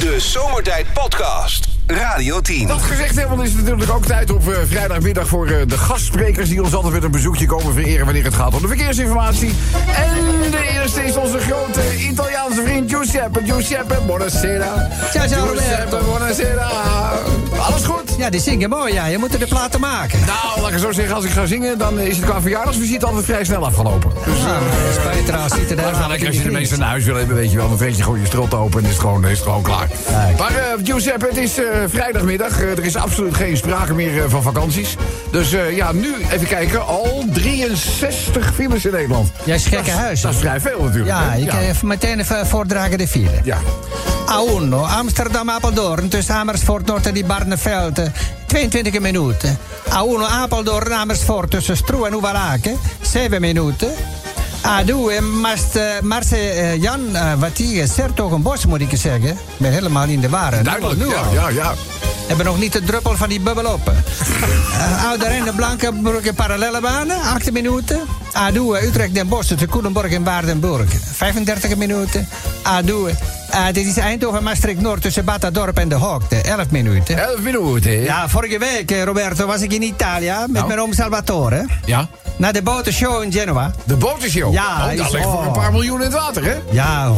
De Zomertijd Podcast. Radio 10. Dat gezegd hebben, is het natuurlijk ook tijd op eh, vrijdagmiddag voor eh, de gastsprekers die ons altijd met een bezoekje komen vereren wanneer het gaat om de verkeersinformatie. En de eerste is onze grote Italiaanse vriend Giuseppe. Giuseppe, buonasera. Ciao, ciao, Giuseppe, buonasera. Alles goed? Ja, die zingen mooi, ja. Je moet er de platen maken. Nou, laat ik zo zeggen, als ik ga zingen, dan is het qua verjaardagsvisite altijd vrij snel afgelopen. Dus Ja, zitten daar. dan ga ik als je de mensen naar huis wil hebben, weet je wel, dan vreet je gewoon je strot open en is het gewoon, is het gewoon klaar. Kijk. Maar eh, Giuseppe, het is eh, vrijdagmiddag. Eh, er is absoluut geen sprake meer eh, van vakanties. Dus eh, ja, nu even kijken. Al 63 files in Nederland. Jij is gekke huis. Dat is vrij veel natuurlijk. Ja, ik kan even meteen even voordragen de file. ja. A1, Amsterdam-Apeldoorn tussen Amersfoort Noord en die Barneveld. eh, 22 minuten. A1, Apeldoorn, Amersfoort tussen Stroe en Oevalaken. 7 minuten. A2, Mast, eh, Marse eh, Jan, uh, wat hier, Sertogenbos moet ik zeggen. Ik ben helemaal in de war. hè. Duidelijk. Nu Ja, al. ja, ja. Hebben nog niet de druppel van die bubbel op. Uh, Oude Rijn, Blankenburg en parallele banen, 8 minuten. A2, Utrecht, Den Bosch tussen Koelenborg en Waardenburg, 35 minuten. A2, uh, dit is Eindhoven, Maastricht Noord tussen Batadorp en De Hoogte, 11 minuten. 11 minuten? Ja, vorige week, eh, Roberto, was ik in Italië met Nou? mijn oom Salvatore. Ja. Naar de botenshow in Genova. De botenshow. Ja, oh, dat ligt voor oh. een paar miljoen in het water, hè? Ja.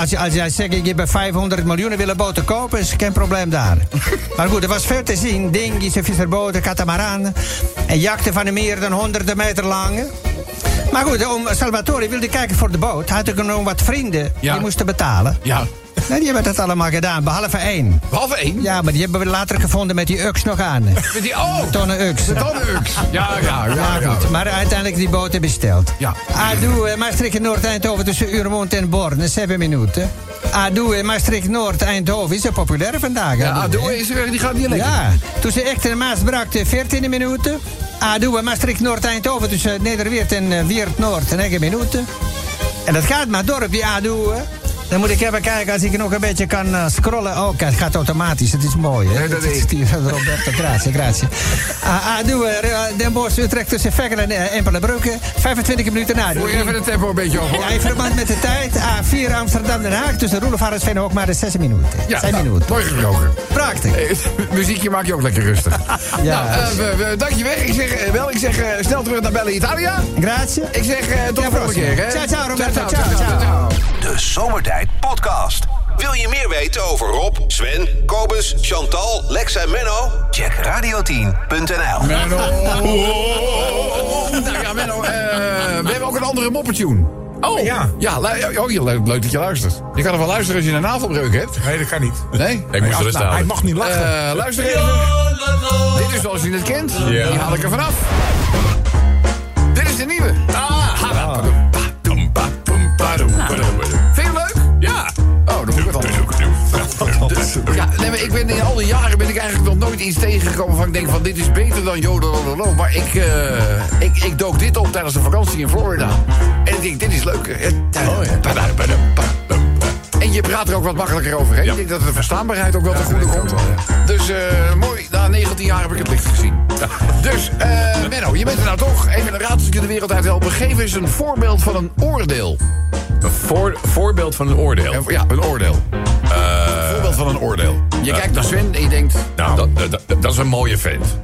Als, je, als jij zegt, ik heb 500 miljoen willen boten kopen, is geen probleem daar. maar goed, er was veel te zien. Dingies, visserboten, katamaranen. En jachten van meer dan honderden meter lang. Maar goed, om Salvatore wilde kijken voor de boot. Had ook nog wat vrienden Ja. die moesten betalen. Ja. En die hebben dat allemaal gedaan, behalve één. Behalve één. Ja, maar die hebben we later gevonden met die ux nog aan. Met die, oh, Tonnen ux. met dan Ux. Ja, ja, ja. Ja, goed. Maar uiteindelijk die boten besteld. Ja. Ado, eh, Maastricht Noord Eindhoven tussen Urmond en Born, 7 minuten. Ado, eh, Maastricht Noord Eindhoven is er populair vandaag. Ja, Ado, doe hè? eens, die gaat niet lekker. Ja, tussen Echten en Maasbracht eh, 14 minuten. Ado, eh, Maastricht Noord Eindhoven tussen Nederweert en eh, Weert Noord 9 minuten. En dat gaat maar door op die Ado. Dan moet ik even kijken als ik nog een beetje kan eh, scrollen. Oh, kijk, het gaat automatisch. Het is mooi, hè? Nee, dat is hier, Roberto, grazie, grazie. Ah, ah, doe, eh, Den Bosch, Utrecht tussen Veghel en uh, Empelebrukke. 25 minuten na. Moet je even het tempo een beetje op, hoor. Ja, in verband met de tijd. A4 Amsterdam-Den Haag tussen Roelofarensveen ook maar de 6 minuten. Ja, 6 nou, minuten. mooi gesproken. Prachtig. Eh, muziekje maak je ook lekker rustig. Ja. Nou, eh, we, we, dank je weg. Ik zeg eh, wel, ik zeg eh, snel terug naar Bellen Italia. Grazie. Ik zeg eh, tot de Ja, volgende keer, hè. Ciao, ciao, Roberto. Ciao, ciao. De Zomertijd Podcast. Wil je meer weten over Rob, Sven, Kobus, Chantal, Lex en Menno? Check radio10.nl. Menno. nou ja, Menno, eh, we hebben ook een andere moppertune. Oh, ja. Ja, oh, je- leuk dat je luistert. Je kan er wel luisteren als je een navelbreuk hebt. Nee, dat kan niet. Nee? Ik moest Nou, rust hij mag niet lachen. Eh, luister even. Dit is zoals je het kent. Ja. Die haal ik er vanaf. Dit is de nieuwe. Vind je nee, maar ik ben in al die jaren ben ik eigenlijk nog nooit iets tegengekomen van ik denk van dit is beter dan Jodololo. Maar ik, eh, ik, ik dook dit op tijdens de vakantie in Florida. En ik denk, dit is leuk. En je praat er ook wat makkelijker overheen. Ik denk dat de verstaanbaarheid ook wel ten goede komt. Dus eh, mooi, na 19 jaar heb ik het licht gezien. Dus, eh Menno, je bent er nou toch. Even een raadseltje de wereld uit helpen. Geef eens een voorbeeld van een oordeel. Een voor, voorbeeld van een oordeel. Ja, een oordeel. Een van een oordeel. Je kijkt naar Sven en je denkt... Nou, dat, dat, dat- dat is een mooie vent.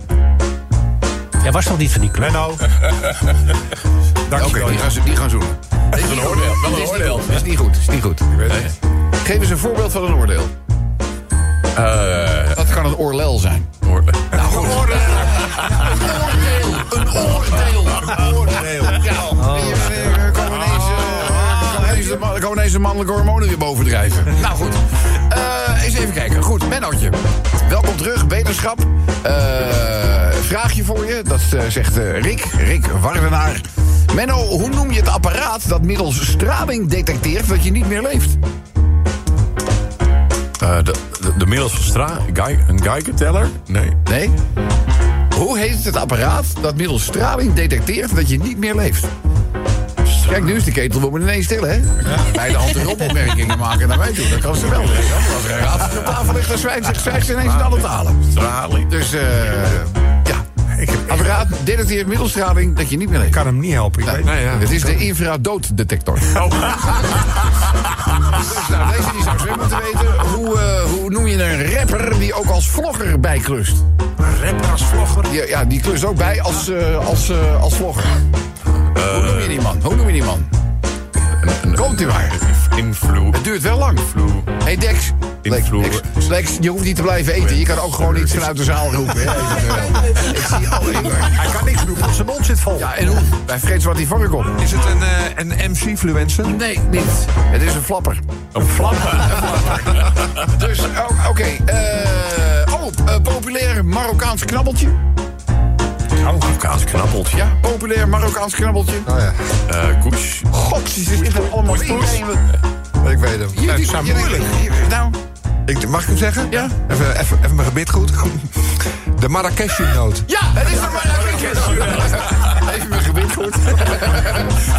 Jij was toch niet van die club? Menno. Oké, Dankjewel. die, gaan, zo- die gaan zoenen. Dit is een oordeel. Wel een Dit is niet oordeel. is niet goed. Is niet goed. Geef eens een voorbeeld van een oordeel. Eh, Dat kan een oorlel zijn. oordeel. Nou goed. Een oordeel. Een oordeel. Een oordeel. Ja. De man- komen ineens de mannelijke hormonen weer bovendrijven. Nou goed. Eh, eens even kijken. Goed, Mennootje. Welkom terug, wetenschap. Eh, vraagje voor je. Dat eh, zegt Rick. Rick Wardenaar. Menno, hoe noem je het apparaat dat middels straling detecteert dat je niet meer leeft? Eh, de, de, de middels van Stra... Gei- een Geigerteller? Nee. Nee? Hoe heet het apparaat dat middels straling detecteert dat je niet meer leeft? Kijk, nu is de ketel wordt ineens stil, hè? Bij de hand erop opmerkingen maken naar mij toe. Dat kan ze wel. hè? Als er een op tafel ligt, dan zwijgt ze ineens in alle talen. Straling. Dus, eh ja. Ik, ik detecteert middelstraling dat je niet meer leeft. kan hem niet helpen. Ik weet Nee, ja. Het is de infradooddetector. Dus, nou, deze die zou Sven moeten weten. Hoe, eh, hoe je een rapper die ook als vlogger bijklust. Rapper als vlogger. Ja, ja die klust ook bij als, eh, als, eh, als vlogger. Hoe noem je die man? Hoe noem je die man? Komt u maar. Invloed. Het duurt wel lang. hey Dex. Invloed. Dex, Dex, je hoeft niet te blijven eten. Je kan ook gewoon iets vanuit de zaal roepen. Hè, eventueel. Ik zie maar. Hij kan niks doen, want zijn mond zit vol. Ja, en hoe? Wij vergeten wat hij voorkomt. Is het een, eh, een MC-fluencer? Nee, niet. Het is een flapper. Een flapper. Dus, oh, oké. eh, oh, eh, populair Marokkaans knabbeltje. Marokkaans knabbeltje. Ja, populair Marokkaans knabbeltje. Eh, Koes. God, ze zitten allemaal in. Ik weet hem. Jullie- zijn moeilijk. Nou, Ik, mag ik hem zeggen? Ja. Even, even, even mijn gebit goed. De Marrakeshi-noot. ja, het is een Marrakesh. Even mijn gebit goed.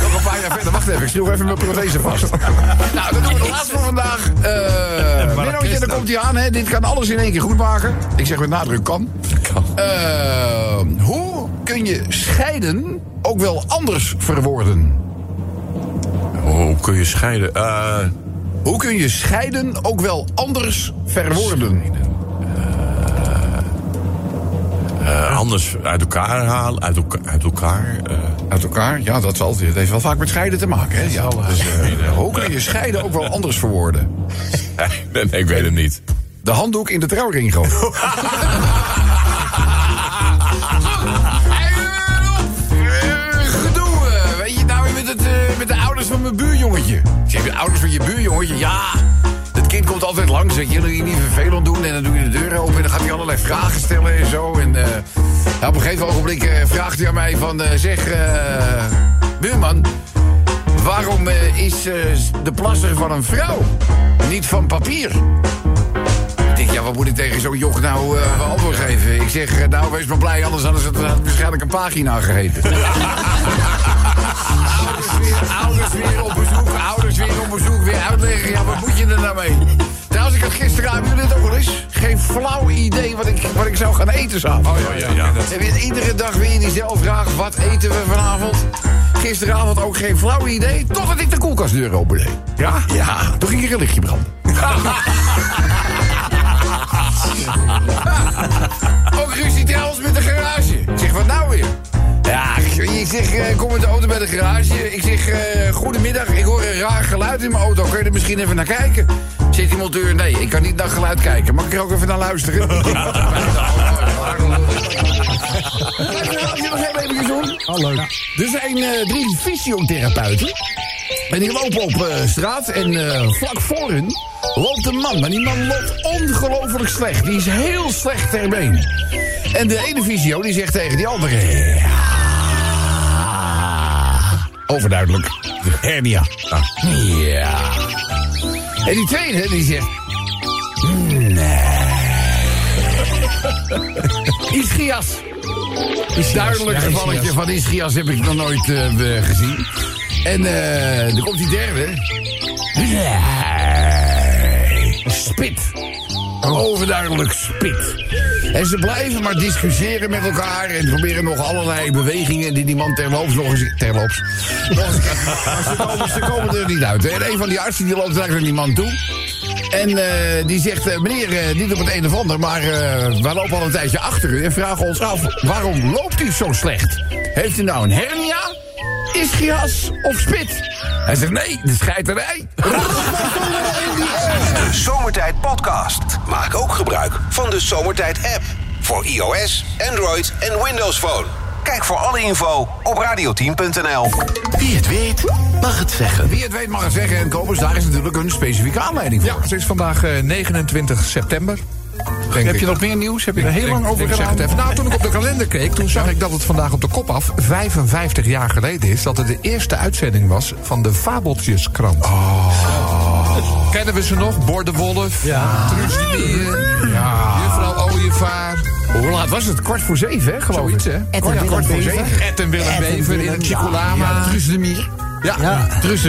Nog een paar jaar verder. Wacht even, ik schroef even mijn prothese vast. nou, dan doen we de laatste voor vandaag. Eh Mennootje, daar komt hij aan. Hè. Dit kan alles in één keer goed maken. Ik zeg met nadruk kan. Eh, hoe kun je scheiden ook wel anders verwoorden? Hoe kun je scheiden? Hoe kun je scheiden ook wel anders verwoorden? anders uit elkaar halen. Uit elkaar. Uit elkaar. Uit elkaar? Ja, dat zal. Het heeft wel vaak met scheiden te maken. Hè? Ja, dus, hoe kun je scheiden ook wel anders verwoorden? nee, nee, ik weet het niet. De handdoek in de trouwring gooien. mijn buurjongetje. Zeg, de ouders van je buurjongetje? Ja, het kind komt altijd langs. Je, jullie niet vervelend doen. En dan doe je de deur open en dan gaat hij allerlei vragen stellen en zo. En eh, nou, op een gegeven ogenblik eh, vraagt hij aan mij van... eh, zeg, buurman, waarom is de plasser van een vrouw niet van papier? Ik denk, ja, wat moet ik tegen zo'n joch nou wel antwoord geven? Ik zeg, nou, wees maar blij, anders hadden ze het waarschijnlijk een pagina geheten. ouders, weer, op bezoek, ouders weer op bezoek, weer uitleggen, ja, wat moet je er nou mee? Trouwens, ik had gisteravond, jullie dit ook wel eens? Geen flauw idee wat ik, wat ik zou gaan eten s'avonds. Oh, ja, ja. En weer iedere dag weer diezelfde vraag, wat eten we vanavond? Gisteravond ook geen flauw idee, totdat ik de koelkastdeur open deed. Ja? Ja, toen ging er een lichtje branden. zeg, eh, kom met de auto bij de garage. Ik zeg, eh, goedemiddag, ik hoor een raar geluid in mijn auto. Kun je er misschien even naar kijken? Zegt die monteur, nee, ik kan niet naar geluid kijken. Mag ik er ook even naar luisteren? Oh, leuk. Er zijn eh, drie fysiotherapeuten. En die lopen op eh, straat en eh, vlak voor hun loopt een man. Maar die man loopt ongelooflijk slecht. Die is heel slecht ter been. En de ene fysio die zegt tegen die andere... Ja, overduidelijk. Hernia. Ja. En die tweede die zegt... Nee. Ischias. Duidelijk gevalletje van ischias heb ik nog nooit eh, gezien. En eh dan komt die derde. Nee. Spit. Overduidelijk spit. En ze blijven maar discussiëren met elkaar en proberen nog allerlei bewegingen die die man terloops nog eens... Terloops. Ze, komen, komen er niet uit. En een van die artsen die loopt naar die man toe. En eh, die zegt, eh, meneer, eh, niet op het een of ander, maar wij lopen al een tijdje achter u en vragen ons af, waarom loopt u zo slecht? Heeft u nou een hernia, ischias of spit? Hij zegt, nee, de scheiterij. De Zomertijd Podcast. Maak ook gebruik van de Zomertijd app. Voor iOS, Android en Windows Phone. Kijk voor alle info op radioteam.nl. Wie het weet, mag het zeggen. Wie het weet mag het zeggen en Kobus, daar is natuurlijk een specifieke aanleiding voor. Ja, het is vandaag eh, 29 september. Denk Heb ik. je nog meer nieuws? Heb je er heel lang over ik zeg gedaan? het even. Nou, toen ik op de kalender keek, toen zag ik dat het vandaag op de kop af 55 jaar geleden is dat het de eerste uitzending was van de Fabeltjeskrant. Kennen we ze nog? Bordewolf, ja. Truus de Mier, Ja. Juffrouw Ooievaar. Hoe laat was het? Kwart voor zeven, hè? Geloof Zoiets, hè? Ed en kwart voor zeven. Ed en Willem Bever in het Chicolama. Ja, Truus de Mier. Ja. Truus de...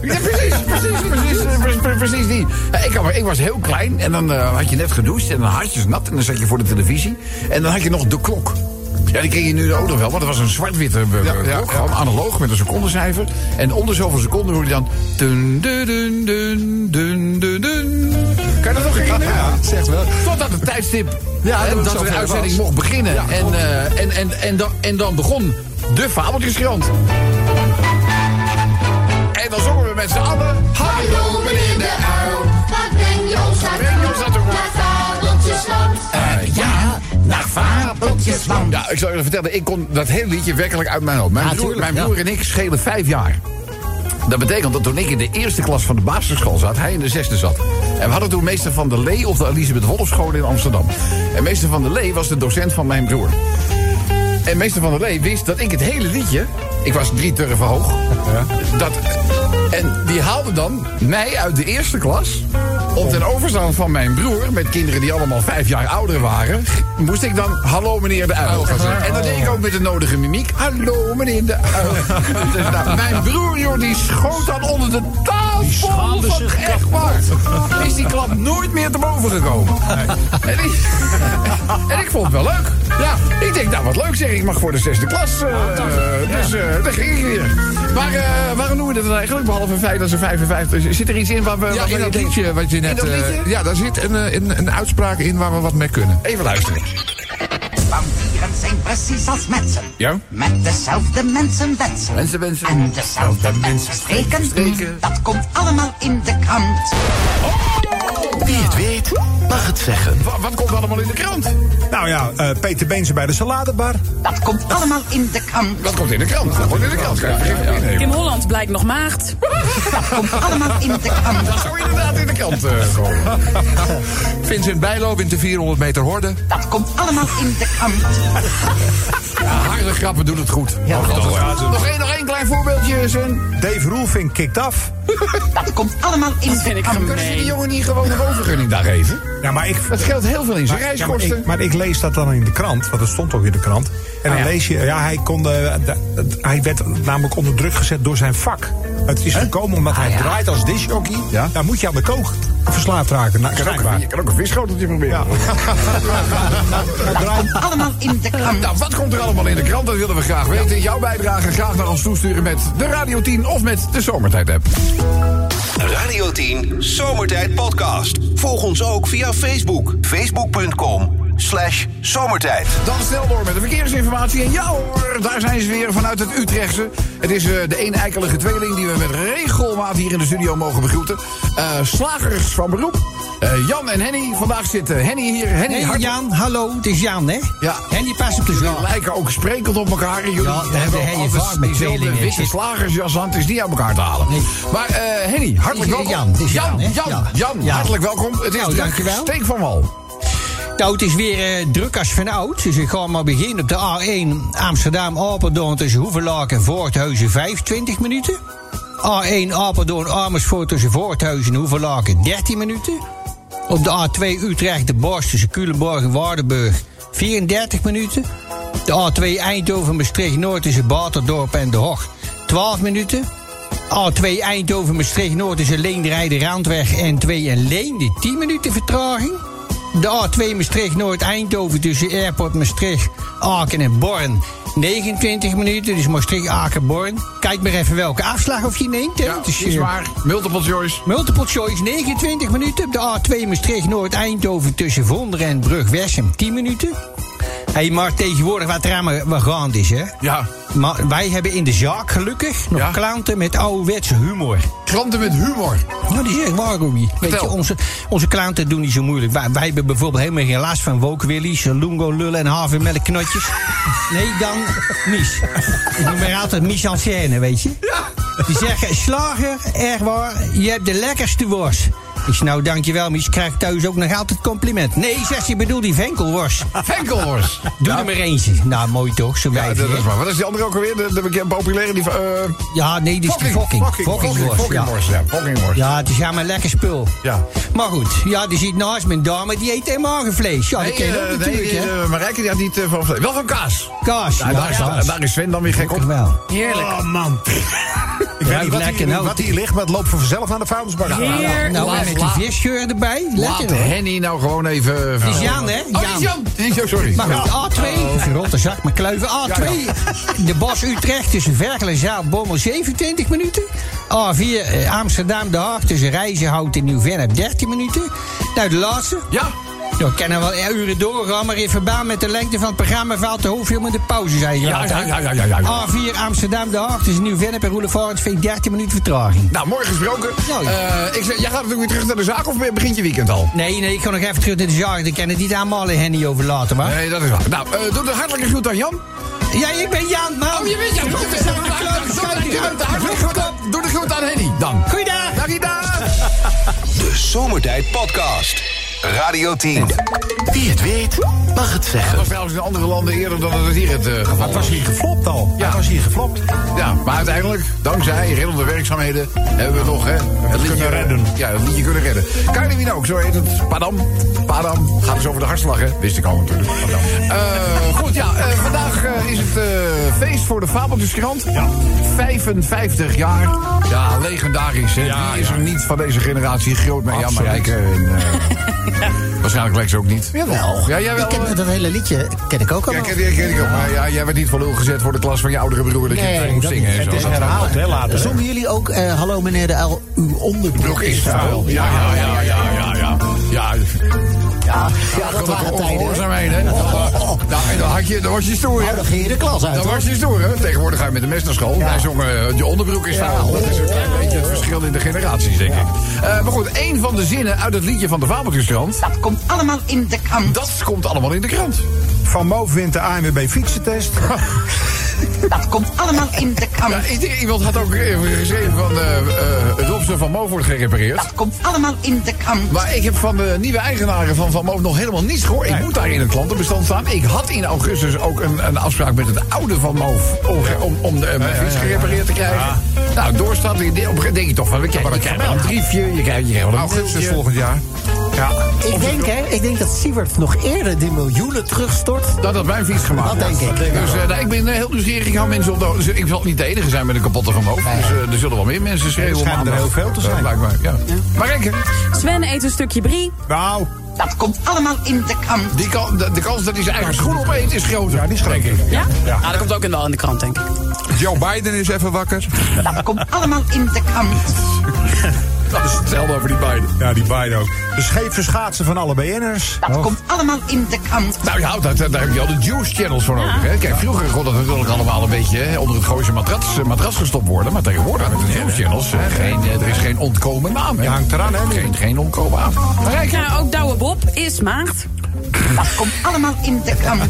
Ja, precies, precies, precies, precies, die. Ja, ik was heel klein en dan eh, had je net gedoucht en dan had je nat en dan zat je voor de televisie. En dan had je nog de klok. Ja, die ken je nu ook nog wel, want het was een zwart-witte eh, Ja, klok. ja, ja. Gewoon analoog met een secondencijfer. En onder zoveel seconden hoor je dan... Dun, dun, dun, dun, dun, dun, dun. Kan je dat nog herinneren? Zegt wel. Tot aan het tijdstip Ja, hè, dat het dat de uitzending was. mocht beginnen. Ja. En, eh, en, en, en, dan, en dan begon de Fabeltjeskrant. En dan zongen we met z'n allen... Hallo meneer de uil. Waar breng je ons je ons naartoe? Naar Fabeltjesland. Ja, naar Fabeltjesland. Ja, ik zal je vertellen, ik kon dat hele liedje werkelijk uit mijn hoofd. Mijn, Ja, broer, tuurlijk, mijn ja. broer en ik schelen vijf jaar. Dat betekent dat toen ik in de eerste klas van de basisschool zat, hij in de zesde zat. En we hadden toen meester Van der Lee op de Elisabeth Wolfschool in Amsterdam. En meester Van der Lee was de docent van mijn broer. En meester Van der Lee wist dat ik het hele liedje... Ik was drie turven hoog. Dat, en die haalde dan mij uit de eerste klas... om ten overstaan van mijn broer... met kinderen die allemaal vijf jaar ouder waren... moest ik dan hallo meneer de uil gaan zeggen. En dat deed ik ook met de nodige mimiek. Hallo meneer de uil. Dus nou, mijn broer, joh, die schoot dan onder de tafel. Die schaamde zich Echt waar. Is die klap nooit meer te boven gekomen. En, ik, en ik vond het wel leuk. Ja, ik denk, nou wat leuk zeg. Ik mag voor de zesde klas. eh, dus eh, daar ging ik weer. Maar eh, waarom noemen we dat dan eigenlijk? Behalve het feit dat ze 55 is. Zit er iets in waar we... Ja, in dat liedje wat je net... eh, ja, daar zit een, eh, een, een uitspraak in waar we wat mee kunnen. Even luisteren. Precies als mensen. Ja? Met dezelfde mensen wensen. Mensen wensen. En dezelfde mensen. Streken. Dat komt allemaal in de krant. Wie het weet, mag het zeggen. Wa- Wat komt allemaal in de krant? Nou ja, eh, Peter Beense bij de saladebar. Dat komt allemaal in de krant. Wat komt in de krant? Dat wordt in de krant. Innemen. Kim Holland blijkt nog maagd. Dat komt allemaal in de krant. Dat zou inderdaad in de krant eh, komen. Vincent Bijlo wint de 400 meter horde. Dat komt allemaal in de krant. Ja, harde grappen doen het goed. Nog, nog, één, nog één klein voorbeeldje, Sven. Dave Roelvink kikt af. Dat komt allemaal in de krant. Kunnen ze die jongen niet gewoon een woonvergunning daar geven? Ja, maar ik... Dat geldt heel veel in zijn Ja, maar, reiskosten. ik, maar ik lees dat dan in de krant, want het stond ook in de krant. En dan ja. lees je, ja, hij, kon de, de- de- hij werd namelijk onder druk gezet door zijn vak. Het is gekomen omdat hij draait als disjockey. Ja. Dan moet je aan de kook verslaafd raken. Nou, Je kan, ook, je kan ook een visschoteltje proberen. Dat allemaal in de krant. Nou, wat komt er allemaal in de krant? Dat willen we graag weten. Jouw bijdrage graag naar ons toesturen met de Radio 10 of met de Zomertijd-app. Radio 10 Zomertijd Podcast. Volg ons ook via Facebook. Facebook.com slash zomertijd. Dan snel door met de verkeersinformatie. En ja hoor, daar zijn ze weer vanuit het Utrechtse. Het is eh, de eeneikelige tweeling die we met regelmaat hier in de studio mogen begroeten. Eh, slagers van beroep. Eh, Jan en Henny. Vandaag zit eh, Henny hier. Henny, Hey, hart- Jan, hallo, het is Jan, hè? Ja. En die past op de Jullie zaal. lijken ook sprekend op elkaar. Jullie Ja, daar hebben altijd vaak met tweelingen. witte slagersjas aan. Het is niet aan elkaar te halen. Nee. Maar eh, Henny, hartelijk welkom. Jan, het is Jan, Jan? Jan, Ja. Jan, Ja. hartelijk welkom. Het is Nou, dankjewel. Steek van wal. Nou, het is weer eh, druk als vanouds. Dus ik ga maar beginnen op de A1 Amsterdam-Apeldoorn tussen Hoevelaak en Voorthuizen 25 minuten. A1 Apeldoorn-Amersfoort tussen Voorthuizen en Hoevelaken 13 minuten. Op de A2 Utrecht de Bos tussen Culemborg en Waardenburg 34 minuten. De A2 Eindhoven-Maastricht-Noord tussen Baterdorp en De Hoog 12 minuten. A2 Eindhoven-Maastricht-Noord tussen Leenderheide Randweg en 2 en Leende 10 minuten vertraging. De A2 Maastricht-Noord-Eindhoven tussen Airport Maastricht, Aken en Born. 29 minuten, dus Maastricht-Aken-Born. Kijk maar even welke afslag of je neemt. Hè. Ja, Het is, is eh, waar. Multiple choice. Multiple choice, 29 minuten. Op de A2 Maastricht-Noord-Eindhoven tussen Vonderen en Brug-Wessem, 10 minuten. Hey, maar tegenwoordig wat er allemaal wat gaande is, hè. Ja, Maar wij hebben in de zaak gelukkig nog Ja. klanten met ouderwetse humor. kranten met humor. Nou, die zeg waar, Robbie. Weet je, onze, onze klanten doen niet zo moeilijk. Wij, wij hebben bijvoorbeeld helemaal geen last van wookwillies, lungo lullen en havermelkknotjes. Nee, dan Mies. Ik noem maar altijd Mies en scène, weet je. Die zeggen, slager, erg waar, je hebt de lekkerste worst. Ik zeg, nou, dankjewel, Mies. Krijg thuis ook nog altijd compliment. Nee, zegt ze, ik bedoel die venkelworst. Venkelhorst. Doe er maar eentje. Nou, mooi toch, zo Ja, dat is waar. Wat is die andere ook alweer? De, de bekende populaire? Die, eh Ja, nee, dit is de fokking. Fokkingworst, ja. fokkingworst, ja. Ja, het is helemaal lekker spul. Ja. Maar goed, ja, die zit naast mijn dame, die eet helemaal geen vlees. Ja, dat Nee, ken je eh, ook nee, natuurlijk, die, hè. eh, Marijke die had niet eh, van vlees. Wel van kaas. Kaas, Ja, ja, daar, is, kaas. daar is Sven dan weer gek op. Heerlijk. Oh man. ik ruikt wat, lekker. hier, Nou, wat hier ligt, maar het loopt vanzelf naar de vuilnisbak. nou, en met die visgeur erbij. Laat Lekker. Henny nou gewoon even... Het is Jan, hè? Oh, die is Jan. Die is- oh, sorry. Maar goed, A2, of een rotte zak met kluiven. A2, de Bos Utrecht tussen Vergel en Zaal-Bommel 27 minuten. A4, eh, Amsterdam, De Haag tussen Rijzenhout en Nieuw-Vennep 13 minuten. Nou, de laatste. Ja. Nou, ik kan er wel ja, uren doorgaan, maar in verband met de lengte van het programma valt te hoeveel met de pauze zijn. Ja, ja, ja, ja, ja, ja. A4 Amsterdam, De Haag tussen Nieuw-Vennep en Roelevarens vind ik 13 minuten vertraging. Nou, mooi gesproken. Nou, ja. Eh, ik zeg, jij gaat natuurlijk weer terug naar de zaak of begint je weekend al? Nee, nee, ik ga nog even terug naar de zaak. Ik kan het niet aan Henny overlaten, maar. Nee, dat is waar. Nou, eh, doe de hartelijke groet aan Jan. Ja, ik ben Jan, man. Oh, je bent Jan. Doe de hartelijke groet aan- Doe de groet aan Henny dan. Goeiedag. Dag, dag. De Zomertijd Podcast. Radio 10. Wie het weet, mag het Dat zeggen. was trouwens in andere landen eerder dan het hier het eh, geval Het was hier geflopt al. Ja. Het was hier geflopt. Ja, maar uiteindelijk, dankzij reddende werkzaamheden, hebben we toch hè, het liedje kunnen redden. Ja, het liedje kunnen redden. Carly ook, zo heet het. Padam. Padam. Gaat dus over de hartslag, hè? Wist ik al natuurlijk. Padam. Eh, goed, ja, eh, vandaag is het eh, feest voor de Fabeltjeskrant. Ja. 55 jaar. Ja, legendarisch. Hè? Ja, Wie is ja. er niet van deze generatie groot mee? Ja, Absoluut. Marijke. En, eh, waarschijnlijk Lex ook niet. Jawel. Ja, jij wel. Ik ken dat hele liedje ken ik ook al. Ja, ken, ken, ken ik ook. Maar ja, jij werd niet voor lul gezet voor de klas van je oudere broer dat je Nee, het moest zingen en Het is herhaald, hè, later. Zongen jullie ook, eh, hallo meneer de L, uw onderbroek Broek is vuil. Ja, ja, ja, ja, ja, ja. Ja, Ja, ja dat waren tijden. Ongehoorzaamheden, hè? Nou, en dan, had je, dan was je stoer, Nou, dan ging je de klas uit, Dan hoor. was je stoer, hè? Tegenwoordig ga je met de mes naar school. Wij zongen eh, je onderbroek is vuil. Dat is een klein beetje het verschil in de generaties, denk ik. Eh, maar goed, één van de zinnen uit het liedje van de Fabeltjeskrant... Dat komt allemaal in de krant. dat komt allemaal in de krant. Van Moof wint de ANWB fietsentest. Dat komt allemaal in de krant. Ja, i- iemand had ook even geschreven van... eh eh Robson van Moof wordt gerepareerd. Dat komt allemaal in de krant. Maar ik heb van de nieuwe eigenaren van Van Moof nog helemaal niets gehoord. Ik moet daar in het klantenbestand staan. Ik had in augustus ook een, een afspraak met het oude Van Moof... om, om, om de, eh, mijn fiets gerepareerd te krijgen. Nou, doorstaat. Denk je toch van... We krijgen, je krijgt een briefje, je krijgt, je krijgt wel een Augustus volgend jaar. Ja. Ik denk, hè, ik denk dat Siewert nog eerder die miljoenen terugstort. Dat had mijn fiets gemaakt. Dat denk ik. Dus eh, nou, ik ben eh, heel nieuwsgierig. Ik hou mensen op de Ik zal niet de enige zijn met een kapotte Van Moof. Dus eh, er zullen wel meer mensen schreeuwen. Er schijnen er heel veel te zijn. blijkbaar, ja. Maar kijk, Sven eet een stukje brie. Nou, Dat komt allemaal in de krant. die kan, de, de kans dat hij zijn eigen schoen opeet is groter. ja, die is ik. Ja? Nou, dat komt ook wel in de krant, denk ik. Joe Biden is even wakker. Dat komt allemaal in de krant. Dat is hetzelfde over die beiden. ja, die Biden ook. De scheve schaatsen van alle BN'ers. Dat komt allemaal in de krant. Nou ja, daar, daar heb je al de juice channels voor nodig. Hè? Kijk, vroeger kon dat natuurlijk allemaal een beetje hè, onder het gooise matras, eh, matras gestopt worden. Maar tegenwoordig met de juice channels, hè, geen, eh, er is geen ontkomen aan. hè. Je hangt eraan, hè. Geen, geen ontkomen aan. Maar kijk, Ja, ook Douwe Bob is maagd. Dat komt allemaal in de krant.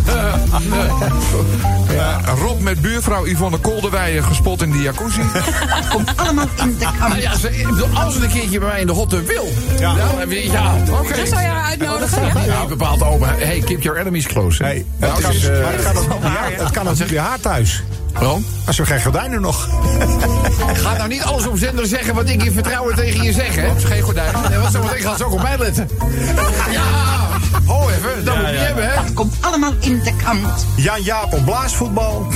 Ja, Rob met buurvrouw Yvonne Kolderweijer gespot in de jacuzzi. Dat komt allemaal in de nou krant. ja, ze, als een keertje bij mij in de hotte wil. Ja, dan je- ja oké. Dat zou je haar uitnodigen. Ja. Ja, bepaald open. Hey, keep your enemies close. Hey, Nou, het, kan, dus, eh, het kan ook niet bij haar- het kan ook bij haar thuis. waarom? Als er geen gordijnen nog. Ga nou niet alles op zender zeggen wat ik in vertrouwen tegen je zeg, hè? Geen gordijn. Nee, want zometeen gaat ze ook op mij letten. Ja, ho even, dat moet je hebben, hè? Dat komt allemaal in de krant. Jan Jaap op blaasvoetbal.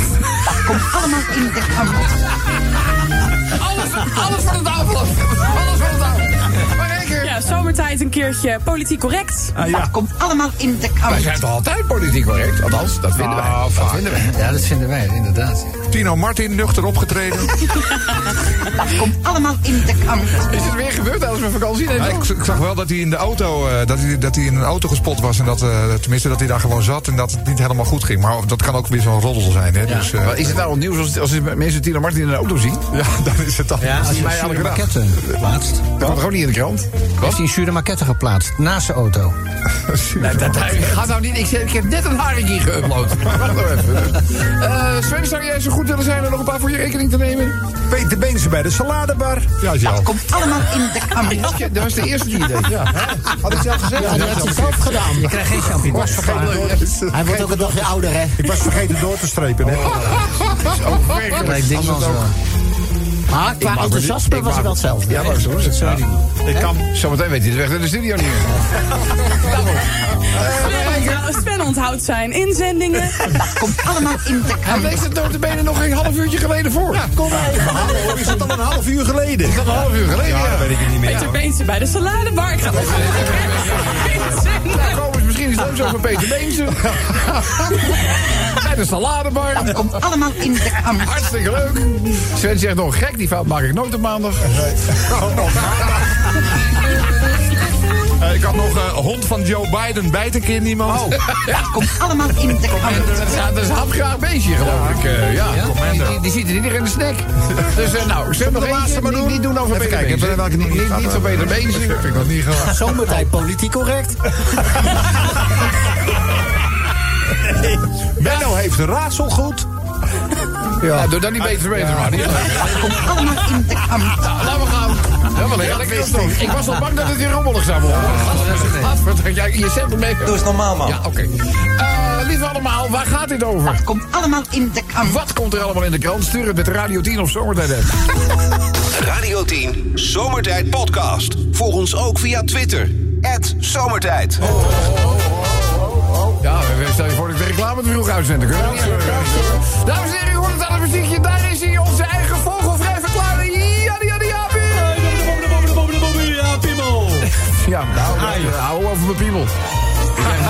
Dat komt allemaal in de krant. Alles, alles voor de tafel af. Alles voor de tafel. Ja, zomertijd een keertje politiek correct. Dat komt allemaal in de Wij krant. zijn toch altijd politiek correct? Althans, dat vinden wij. Dat vinden wij. Ja, dat vinden wij, inderdaad. Tino Martin nuchter opgetreden. Dat komt allemaal in de krant. Is het weer gebeurd tijdens mijn vakantie? Nee, Ja, ik, ik zag wel dat hij in de auto, eh, dat, hij, dat hij in een auto gespot was. En dat, eh, tenminste, dat hij daar gewoon zat en dat het niet helemaal goed ging. Maar dat kan ook weer zo'n roddel zijn, hè? Dus, eh, is het nou nieuws als, als mensen Tino Martin in de auto zien? Ja, dan is het dan. Ja, als je mij een dag. maquette geplaatst. Dat komt gewoon niet in de krant. Heeft hij een zure maquette geplaatst naast zijn auto. Nee, dat, gaat nou niet. Ik, zeg, ik heb net een haringje geüpload. Wacht nou even. Eh Sven, zou jij zo goed willen zijn om nog een paar voor je rekening te nemen? Peter Beense bij de saladebar. Ja, Dat Jan. komt allemaal in de. Ja, dat was de eerste die je deed. Ja. Had ik zelf gezegd? Ja, dat heeft hij zelf gedaan. Je krijgt geen champignons. Hij wordt ook een dagje ouder, hè? Ik was vergeten door te strepen. Hè? Lijkt ding wel zo. Maar qua enthousiasme was hij wel hetzelfde. Ja, maar zo is het. Ja. Ik kan, zometeen weet hij de weg naar de studio niet meer. Sven onthoud- Sven onthoudt zijn inzendingen. Komt allemaal in de Hij leest het notabene nog een half uurtje geleden voor. Ja, Kom. Hallo, is het al een half uur geleden? dat een half uur geleden. Ja, weet ik het niet meer. Peter Beense bij de saladebar. Ik ga misschien iets leuks over Peter Beense. Bij de saladebar. Komt allemaal in de krant. Hartstikke leuk. Sven zegt nog gek, die fout maak ik nooit op maandag. Eh, ik had nog eh, hond van Joe Biden bijt een keer niemand. Oh. Komt allemaal in de krant. Dat is, dat is een hapgraag beestje, geloof ik. eh, ja, Die, die, die ziet er niet in de snack. Dus nou, Sven nog de laatste maar doen? niet doen over Even kijken, Beense. welke niet- Niet, niet van Peter Beense. Vind ik nog niet gedaan. Zomertijd politiek correct. Benno heeft een raadsel goed. Ja, doe dan niet beter beter, maar. Niet leuk. Komt allemaal in de krant. Nou, laten we gaan. Ja, wel lekker. Ik was al bang dat het weer rommelig zou worden. Gadverdamme, jij- Je zet hem mee. Doe eens normaal, man. Ja, oké. Eh, lieve allemaal, waar gaat dit over? Komt allemaal in de krant. Wat komt er allemaal in de krant? Stuur het met Radio 10 of Zomertijd app. Radio 10 Zomertijd Podcast. Volg ons ook via Twitter. Zomertijd. Ja, we- stel je voor dat ik de reclame te vroeg uitzenden. Kunnen we niet hebben. Dames en heren, u hoort het aan het muziekje. Daar is hij, onze eigen vogelvrij verklaarde. Ja, ja, ja, Ja, nou, nou, hou over mijn piemel.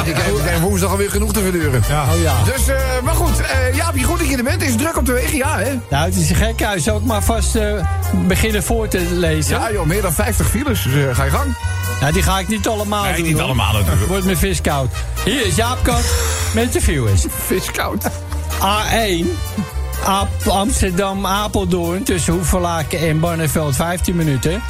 Ik heb, ik heb woensdag alweer genoeg te verduren. Oh ja. Dus, eh, maar goed, eh Jaapie, goed dat je er bent. Is het druk op de weg? Ja, hè? Nou, het is een gek huis. Zal ik maar vast eh, beginnen voor te lezen? Ja, joh, meer dan 50 files. Dus eh, ga je gang. Nou, die ga ik niet allemaal Nee, doen. niet hoor. allemaal natuurlijk. Wordt mijn vis koud. Hier is Jaap Kat met de viewers. Vis koud. A1. Ap- Amsterdam, Apeldoorn tussen Hoevelaken en Barneveld 15 minuten.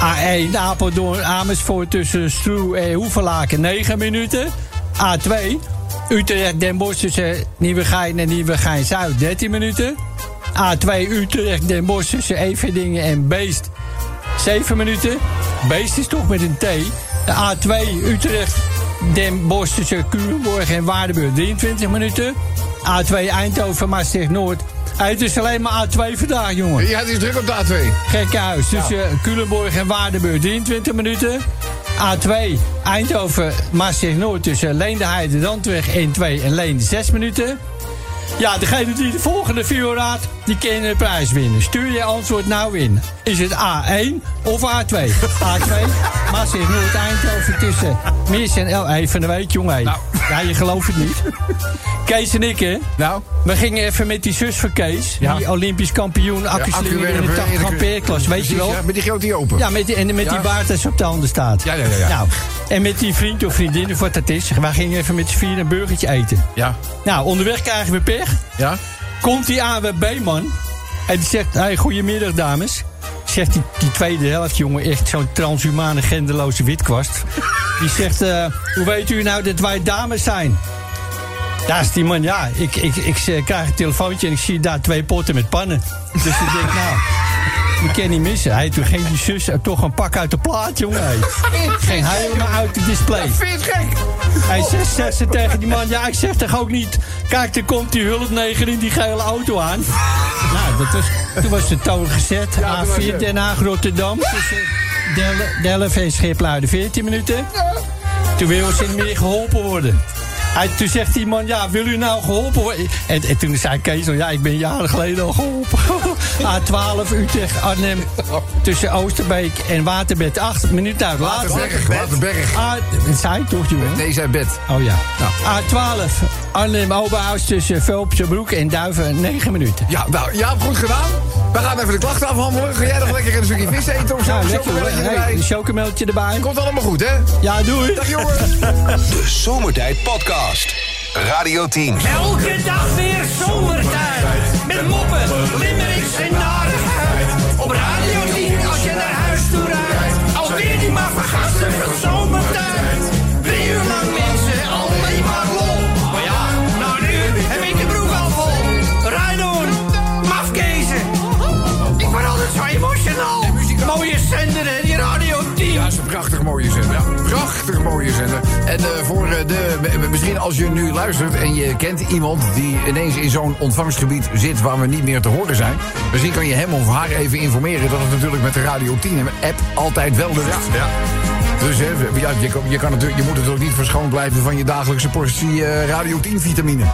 A1 Apeldoorn, Amersfoort tussen Stroe en Hoevelaken 9 minuten. A2 Utrecht, Den Bosch tussen Nieuwegein en Nieuwegein-Zuid 13 minuten. A2 Utrecht, Den Bosch tussen Everdingen en Beest 7 minuten. Beest is toch met een T. De A2 Utrecht, Den Bosch tussen Culemborg en Waardenburg 23 minuten. A2 Eindhoven, Maastricht Noord. Het is alleen maar A2 vandaag, jongen. Ja, het is druk op de A2. Gekkenhuis tussen Culemborg en Waardenburg 23 minuten. A2 Eindhoven, Maastricht Noord tussen Leendeheide, Randweg 1-2 en Leen 6 minuten. Ja, degene die de volgende video raadt, die kan de prijs winnen. Stuur je antwoord nou in. Is het A1 of A2? A2, Maastricht Noord, Eindhoven tussen Meers en El... Hey, van de week, jongen. Nou. Ja, je gelooft het niet. Kees en ik, hè? Nou? We gingen even met die zus van Kees. Ja. Die Olympisch kampioen, accuslingeren in de 80 ampereklas. Weet je wel? Ja, met die grote die open. Ja, met die, en met die baard ze op de handen staat. Ja, ja, ja. Nou, en met die vriend of vriendin of wat dat is. Wij gingen even met z'n vieren een burgertje eten. Ja. Nou, onderweg krijgen we pech. Ja. Komt die AWB-man. En die zegt, hey, goedemiddag dames. Zegt die, die tweede helft, jongen, echt zo'n transhumane, genderloze witkwast. Die zegt, eh, hoe weet u nou dat wij dames zijn? Daar is die man, ja, ik, ik, ik, eh, krijg een telefoontje en ik zie daar twee potten met pannen. Dus ik denk, nou, die kan niet missen. Hij toen ging die zus er toch een pak uit de plaat, jongen. Ging hij helemaal uit de display. Vind je het gek? Hij zegt, zegt ze tegen die man, ja, ik zeg toch ook niet... Kijk, er komt die hulpneger in die gele auto aan. Nou, dat was, toen was de toon gezet. Ja, toen was A4 het- Den Haag, Rotterdam. Tussen Del- Delft en Schipluiden 14 minuten. Toen wil ze niet meer geholpen worden. Hij, toen zegt die man, ja, wil u nou geholpen worden? En, en toen zei Kees, ja, ik ben jaren geleden al geholpen. A12 Utrecht, Arnhem, tussen Oosterbeek en Waterbed. 8 minuten uit later. Waterberg, Waterberg. A, dat zei ik toch, jongen? Nee, zij bed. Oh ja. A12 Arnhem Oberhaus tussen Velpse Broek en Duiven 9 minuten. Ja, nou, ja, goed gedaan. We gaan even de klachten afhandelen. Ga jij nog lekker een stukje vis eten of zo? Zo lekker hoor. erbij. Hey, een chocomeltje erbij. Komt allemaal goed, hè? Ja, doei. Dag jongens. De Zomertijd Podcast. Radio 10. Elke dag weer zomertijd. Met moppen, limmerings en narigheid. Op Radio 10 als je naar huis toe rijdt. Alweer die maar vergasten van Mooie zender hè, die Radio 10. Ja, dat is een prachtig mooie zender. En eh, voor eh, de, m- misschien als je nu luistert en je kent iemand die ineens in zo'n ontvangstgebied zit waar we niet meer te horen zijn. Misschien kan je hem of haar even informeren dat het natuurlijk met de Radio 10 app altijd wel lukt. Ja. Dus hè, ja, je, kan, je, kan natuurlijk, je moet natuurlijk niet verschoond blijven van je dagelijkse portie eh, Radio 10 vitamine.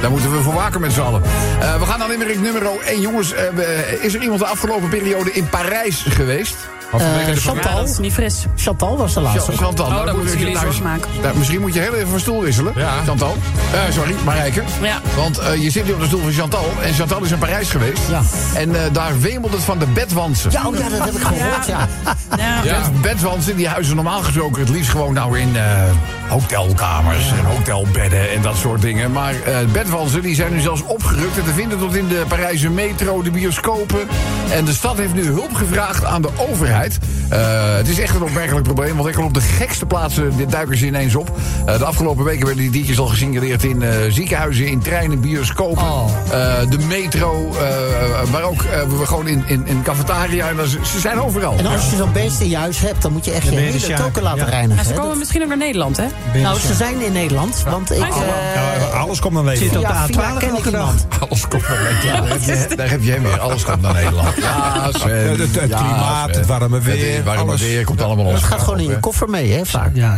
Daar moeten we voor waken met z'n allen. Eh, we gaan naar limerick nummer 1. Jongens, eh, is er iemand de afgelopen periode in Parijs geweest? Eh, Ja, Chantal. dat is niet fris. Chantal was de laatste. Chantal, Oh, nou, dan moet moeten je- jullie nou, zorgen maken. nou, misschien moet je heel even van stoel wisselen, Ja. Chantal. Eh, sorry, Marijke. Ja. Want eh, je zit nu op de stoel van Chantal. En Chantal is in Parijs geweest. Ja. En eh, daar wemelt het van de bedwansen. Ja, oh ja, dat heb ik gehoord, ja. Ja. Bed- Bedwansen die huizen normaal gesproken het liefst gewoon nou in eh, hotelkamers en hotelbedden en dat soort dingen. Maar eh bedwansen die zijn nu zelfs opgerukt en te vinden tot in de Parijse metro, de bioscopen. En de stad heeft nu hulp gevraagd aan de overheid. Eh, het is echt een opmerkelijk probleem, want enkel op de gekste plaatsen dit duiken ze ineens op. Eh, de afgelopen weken werden die diertjes al gesignaleerd in eh, ziekenhuizen, in treinen, bioscopen, Oh. eh, de metro, eh, maar ook we gewoon in, in, in cafetaria. En dat is- ze zijn overal. En als je zo'n beest in je huis hebt, dan moet je echt je hele ja- token laten ja. reinigen. En ze komen Dat- misschien ook naar Nederland, hè? Nou, ze zijn in Nederland, want ik... Ja, alles komt naar Zit Nederland. op de via, via A12 ken ik elke dag. Alles komt naar Nederland. Daar heb je, daar heb je hem weer. Alles komt naar Nederland. Ja, Sven. Het- het- het Ja, klimaat, Sven. het warme weer, Het warme alles. weer komt allemaal ons. Het gaat gewoon in je koffer mee, hè, vaak. Ja.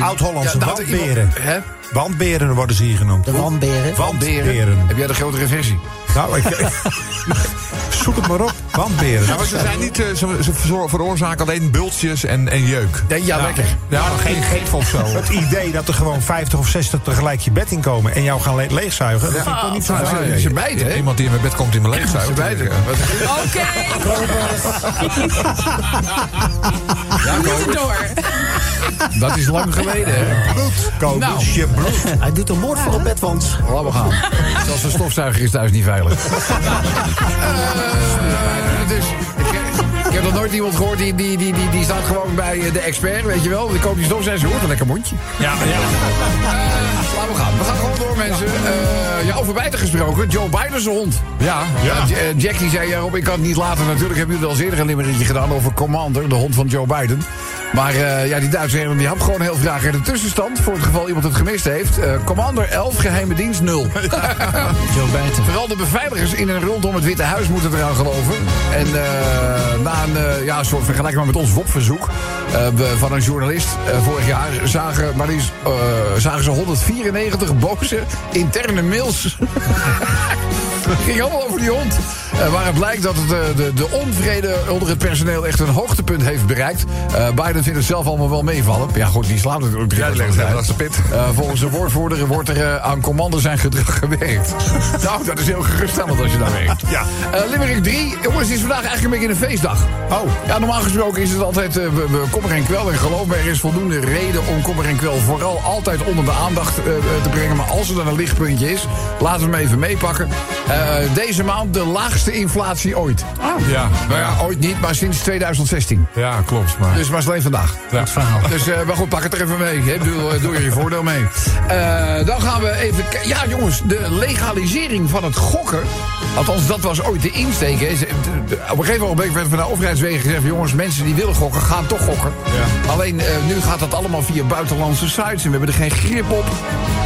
Oud-Hollandse Ja, nou, wandberen. iemand- Hè? Wandberen worden ze hier genoemd. De wandberen. Wandberen. Heb jij de grotere versie? Nou, ik, zoek het maar op. Wandberen. Nou, maar ze, zijn niet, eh, ze, veroorzaken alleen bultjes en, en jeuk. Nee, ja, lekker. Ja, geen geef of zo. Het idee dat er gewoon 50 of 60 tegelijk je bed inkomen en jou gaan le- leegzuigen, dat vind ik toch niet zo Ja, leuk. ze- bijten, hè? Iemand die in mijn bed komt in mijn leegzuig. Ze bijten. Oké. Ja, door. Dat is lang geleden, hè? Kobus, Nou. je bloed. Hij doet een moord voor op bedwans. Laten we gaan. Zelfs de stofzuiger is thuis niet veilig. Eh, dus, ik, heb nog nooit iemand gehoord die, die, die, die, die staat gewoon bij eh, de expert, weet je wel. Die koopt die stofzuiger, ze hoort een lekker mondje. Ja, ja. We gaan. We gaan gewoon door, mensen. Eh, ja, over bijten gesproken. Joe Biden zijn hond. Ja, Ja. Jack die zei, ja, Rob, ik kan het niet laten. Natuurlijk hebben jullie al eerder een limmeretje gedaan over Commander, de hond van Joe Biden. Maar eh, ja, die Duitse heren, die had gewoon heel graag in de tussenstand. Voor het geval iemand het gemist heeft. Eh, Commander 11, geheime dienst 0. Joe Bijten. Vooral de beveiligers in en rondom het Witte Huis moeten eraan geloven. En eh, na een ja, soort vergelijking met ons WOP-verzoek van een journalist vorig jaar zagen, maar eh, zagen ze 194 boze interne mails. Het ging allemaal over die hond. Waar het blijkt dat het, de, de onvrede onder het personeel echt een hoogtepunt heeft bereikt. Eh, Vindt het zelf allemaal wel meevallen. Ja, goed, die slaapt natuurlijk drie Ja, van het de pit. Eh, volgens de woordvoerder wordt er eh, aan commando zijn gedrag gewerkt. nou, dat is heel geruststellend als je daar werkt. Ja. Eh, Limerick 3. Jongens, is vandaag eigenlijk een beetje een feestdag. Oh. Ja, normaal gesproken is het altijd we- kommer en kwel. En geloof me, er is voldoende reden om kommer en kwel vooral altijd onder de aandacht te brengen. Maar als er dan een lichtpuntje is, laten we hem even meepakken. Deze maand de laagste inflatie ooit. ja, Nou ja, ooit niet, maar sinds 2016. ja, klopt. Maar, Dus maar het vandaag. ja. Dus, eh, maar goed, pak het er even mee. Hè. Doe, eh, doe er je voordeel mee. Eh, dan gaan we even... Ja, jongens, de legalisering van het gokken. Althans, dat was ooit de insteek. Hè. Op een gegeven moment werd van de overheidswegen gezegd... jongens, mensen die willen gokken, gaan toch gokken. Alleen, nu gaat dat allemaal via buitenlandse sites... en we hebben er geen grip op.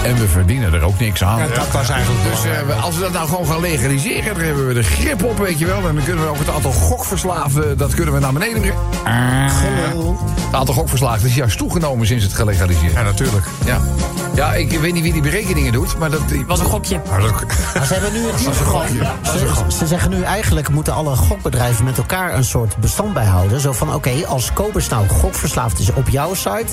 En we verdienen er ook niks aan. Ja, dat was eigenlijk Dus eh, als we dat nou gewoon gaan legaliseren... dan hebben we de grip op, weet je wel. En dan kunnen we ook het aantal gokverslaafden... dat kunnen we naar beneden brengen. Het aantal gokverslaafden is juist toegenomen sinds het gelegaliseerd ja, natuurlijk. ja. Ja, ik weet niet wie die berekeningen doet, maar dat... Was een gokje. Maar ze hebben nu het niet. Ze, ze zeggen nu eigenlijk moeten alle gokbedrijven met elkaar een soort bestand bijhouden. Zo van oké, als Kobus nou gokverslaafd is op jouw site.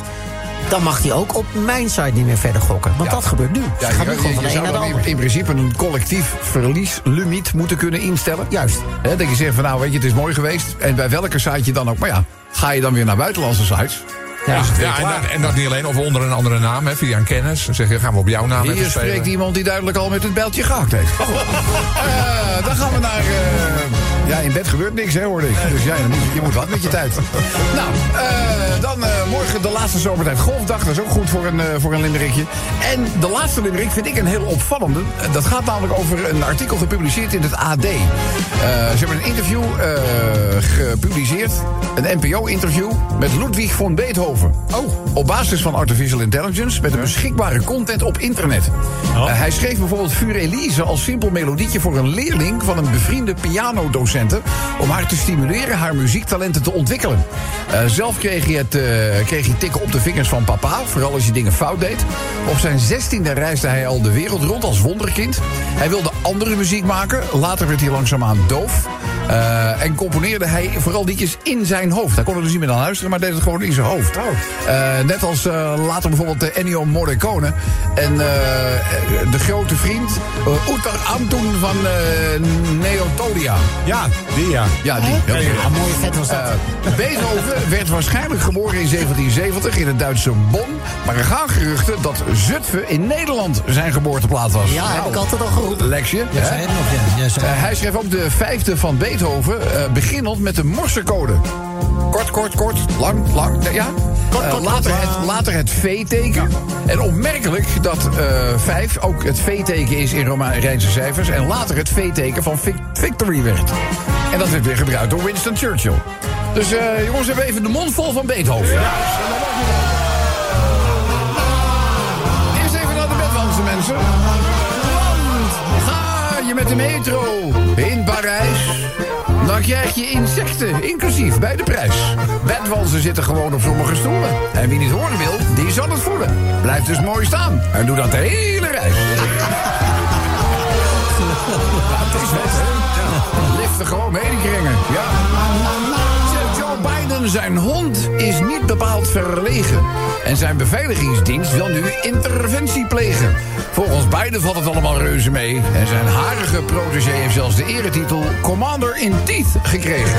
Dan mag hij ook op mijn site niet meer verder gokken. Want Ja. dat gebeurt nu. Ja, Ze gaan nu gewoon van je de een zou naar de dan in, ander. in principe een collectief verlieslimiet moeten kunnen instellen. Juist. Hè, dat je zegt van nou, weet je, het is mooi geweest. En bij welke site je dan ook. Maar ja, ga je dan weer naar buitenlandse sites? Ja. Ja, en, dat, en dat niet alleen, of onder een andere naam, hè, via een kennis. Dan zeg je, gaan we op jouw naam Hier spreekt iemand die duidelijk al met het bijltje gehakt heeft. Eh, dan gaan we naar... eh, ja, in bed gebeurt niks, hè, hoorde ik. Dus ja, je moet, wat met je tijd. Nou, eh, dan eh, morgen de laatste zomertijd golfdag. Dat is ook goed voor een, eh, voor een limerickje. En de laatste limerick vind ik een heel opvallende. Dat gaat namelijk over een artikel gepubliceerd in het AD. Ze hebben een interview gepubliceerd. Een NPO-interview met Ludwig von Beethoven. Oh. op basis van artificial intelligence met een beschikbare content op internet. Oh. Hij schreef bijvoorbeeld Vuur Elise als simpel melodietje voor een leerling van een bevriende om haar te stimuleren haar muziektalenten te ontwikkelen. Eh, zelf kreeg hij, het, eh, kreeg hij tikken op de vingers van papa, vooral als hij dingen fout deed. Op zijn zestiende reisde hij al de wereld rond als wonderkind. Hij wilde andere muziek maken, later werd hij langzaamaan doof. Eh, en componeerde hij vooral liedjes in zijn hoofd. Hij kon er dus niet meer naar luisteren, maar deed het gewoon in zijn hoofd. Eh, net als eh, later bijvoorbeeld Ennio Morricone. En eh, de grote vriend uh, Utar Antun van eh, Neotodia. Ja, die ja. Ja, die. Ja, mooie vet was dat. Beethoven werd waarschijnlijk geboren in 1770 in het Duitse Bonn. Maar er gaan geruchten dat Zutphen in Nederland zijn geboorteplaats was. ja, heb ik altijd al geroepen. Leksje. Ja, hè? zei het nog, ja. ja zei hij schreef ook de vijfde van Beethoven, eh, beginnend met de morsecode. Kort, kort, kort, lang, lang, ja. Eh, later, het, later het V-teken. En opmerkelijk dat eh, vijf ook het V-teken is in Romeinse cijfers... en later het V-teken van vic- victory werd. En dat werd weer gebruikt door Winston Churchill. Dus jongens, we hebben even de mond vol van Beethoven. Eerst even naar de bedwandse mensen. Want ga je met de metro in Parijs... dan krijg je insecten, inclusief bij de prijs. Bedwansen zitten gewoon op sommige stoelen. En wie niet horen wil, die zal het voelen. Blijf dus mooi staan en doe dat de hele reis. Het is hè? Liften gewoon mee, kringen. Ja. Zijn hond is niet bepaald verlegen. En zijn beveiligingsdienst wil nu interventie plegen. Volgens Biden valt het allemaal reuze mee. En zijn harige protégé heeft zelfs de eretitel Commander in Teeth gekregen.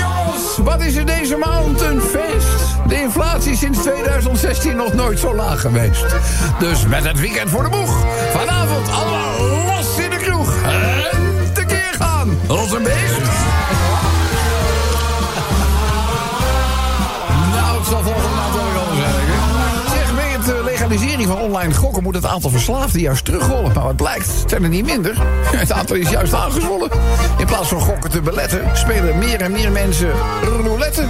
Jongens, wat is er deze maand een feest? De inflatie is sinds 2016 nog nooit zo laag geweest. Dus met het weekend voor de boeg. Vanavond allemaal los in de kroeg. En tekeer gaan. Als een beest. Nou, het zal volgende maand wel eh, legalisering van online gokken moet het aantal verslaafden juist terugrollen. Maar wat blijkt, het zijn er niet minder. Het aantal is juist aangezwollen. In plaats van gokken te beletten, spelen meer en meer mensen roulette.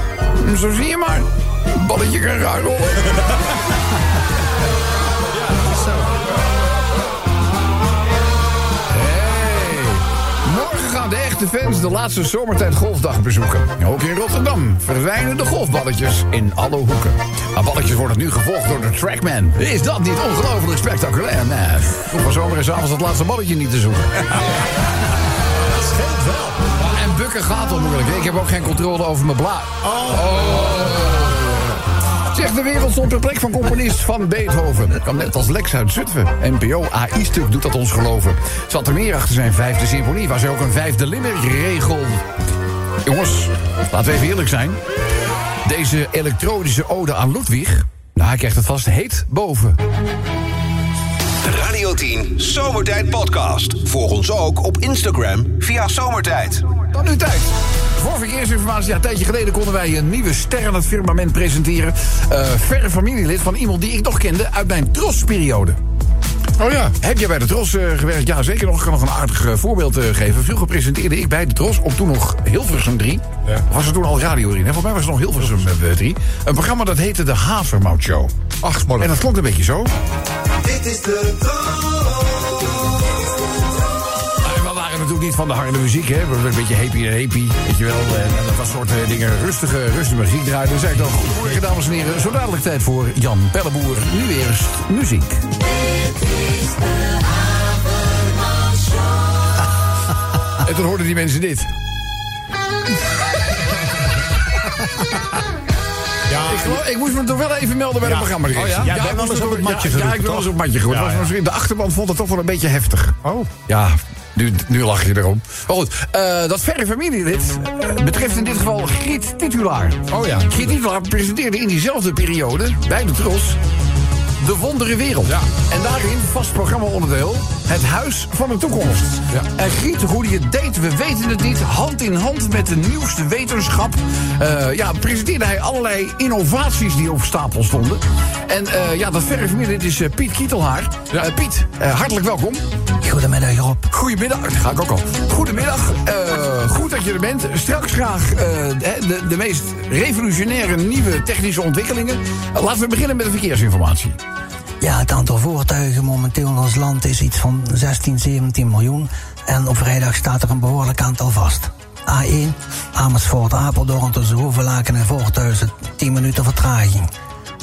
Zo zie je maar. Balletje kan rollen. Hey. Morgen gaan de echte fans de laatste zomertijd golfdag bezoeken. Ook in Rotterdam verdwijnen de golfballetjes in alle hoeken. Maar balletjes worden nu gevolgd door de Trackman. Is dat niet ongelooflijk spectaculair? Nee, van zomer is avonds het laatste balletje niet te zoeken. Dat scheelt wel. En bukken gaat al moeilijk. Ik heb ook geen controle over mijn blaar. Zeg, de wereld stond per plek van componist van Beethoven. Kwam net als Lex uit Zutphen. NPO AI-stuk doet dat ons geloven. Zat er meer achter zijn vijfde symfonie... waar ze ook een vijfde limerick regelde. Jongens, laten we even eerlijk zijn. Deze elektronische ode aan Ludwig... nou, hij krijgt het vast heet boven. De Radio 10 Zomertijd Podcast. Volg ons ook op Instagram via Zomertijd. Dan nu tijd. Voor verkeersinformatie, ja, een tijdje geleden konden wij een nieuwe ster aan het firmament presenteren. Eh verre familielid van iemand die ik nog kende uit mijn trosperiode. Oh ja. Heb jij bij de Tros eh, gewerkt? Ja, zeker nog. Ik kan nog een aardig eh, voorbeeld geven. Vroeger presenteerde ik bij de Tros op toen nog Hilversum 3. Of was er toen al Radio 3? Nee, volgens mij was het nog Hilversum eh, 3. Een programma dat heette de Havermout Show. Ach, En dat klonk een beetje zo. Dit is de En natuurlijk niet van de harde muziek, hè. Een beetje happy en happy, weet je wel. En dat, dat soort eh, dingen. Rustige, rustige muziek draaien. Dan zei ik dan, goedemorgen dames en heren. Zo dadelijk tijd voor Jan Pelleboer. Nu eerst muziek. En toen hoorden die mensen dit. Ja, Ik, geloof- ik moest me toch wel even melden bij Ja. de programma. Oh ja? Ik me op het matje Ja, ik op het geroepen. Was misschien- De achterban vond het toch wel een beetje heftig. Oh. Ja, nu, nu lach je erom. Maar goed, eh, dat verre familielid eh, betreft in dit geval Griet Titulaar. Oh ja. Griet Titulaar presenteerde in diezelfde periode bij de Tros De Wondere Wereld. En daarin, vast programma-onderdeel, het Huis van de Toekomst. En Giet, hoe die het deed, we weten het niet. Hand in hand met de nieuwste wetenschap. eh, ja, presenteerde hij allerlei innovaties die op stapel stonden. En eh, ja, dat verre familie, dit is eh, Piet Kietelhaar. Eh, Piet, eh, hartelijk welkom. Goedemiddag Rob. Goedemiddag, dat ga ik ook al. Goedemiddag, eh, goed dat je er bent. Straks graag eh, de, de, de meest revolutionaire nieuwe technische ontwikkelingen. Laten we beginnen met de verkeersinformatie. Ja, het aantal voertuigen momenteel in ons land is iets van 16, 17 miljoen. En op vrijdag staat er een behoorlijk aantal vast. A1, Amersfoort, Apeldoorn tussen Hoevelaken en Voorthuizen, 10 minuten vertraging.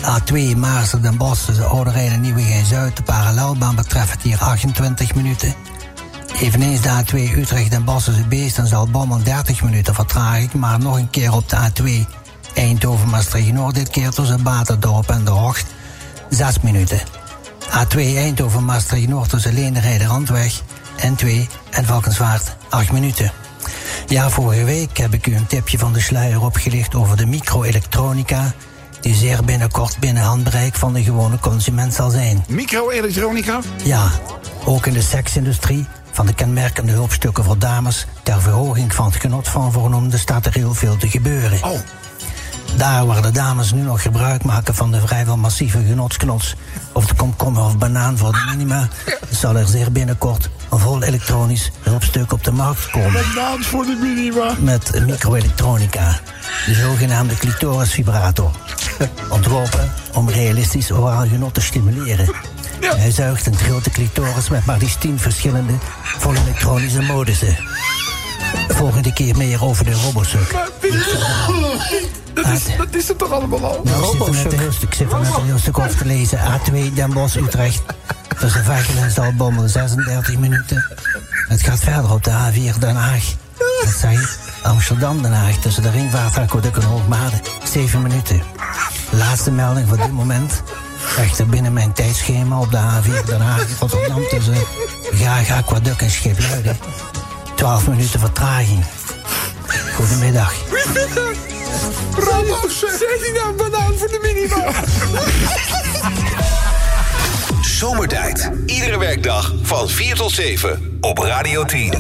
A2, Maarsen, Den Bosch tussen Ouderijn en Nieuwegein-Zuid, de parallelbaan betreft hier 28 minuten. Eveneens de A2 Utrecht Bosch tussen Beest en Zalbommel 30 minuten vertraging. Maar nog een keer op de A2 Eindhoven-Maastricht-Noord, dit keer tussen Baterdorp en De Hocht 6 minuten. A2 Eindhoven Maastricht Noord tussen Leenderheide Randweg en 2 en Valkenswaard 8 minuten. Ja, vorige week heb ik u een tipje van de sluier opgelicht over de microelektronica. Die zeer binnenkort binnen handbereik van de gewone consument zal zijn. Microelektronica? Ja, ook in de seksindustrie van de kenmerkende hulpstukken voor dames ter verhoging van het genot van voornoemde staat er heel veel te gebeuren. Oh. Daar waar de dames nu nog gebruik maken van de vrijwel massieve genotsknots of de komkommer of banaan voor de minima, zal er zeer binnenkort een vol elektronisch hulpstuk op de markt komen. Banaan voor de minima. Met microelektronica, de zogenaamde clitorisvibrator. Ontworpen om realistisch oraal genot te stimuleren. Hij zuigt een grote clitoris met maar liefst 10 verschillende vol elektronische modussen. Volgende keer meer over de robosuk. Dat is, dat is het toch allemaal al? Nou, ik zit er net een heel stuk, ik zit er net een heel stuk over te lezen. A2 Den Bosch Utrecht. Tussen Vechelen en Zalbommel 36 minuten. Het gaat verder op de A4 Den Haag. Dat zeg ik. Amsterdam Den Haag tussen de ringvaart Aquaduct en Hoogmade. 7 minuten. Laatste melding voor dit moment. Echter binnen mijn tijdschema op de A4 Den Haag Rotterdam tussen Graag Aquaduct en Schipluiden. 12 minuten vertraging. Goedemiddag. Ramos, zet hij nou een banaan voor de minima? Zomertijd. Iedere werkdag van 4 tot 7 op Radio 10.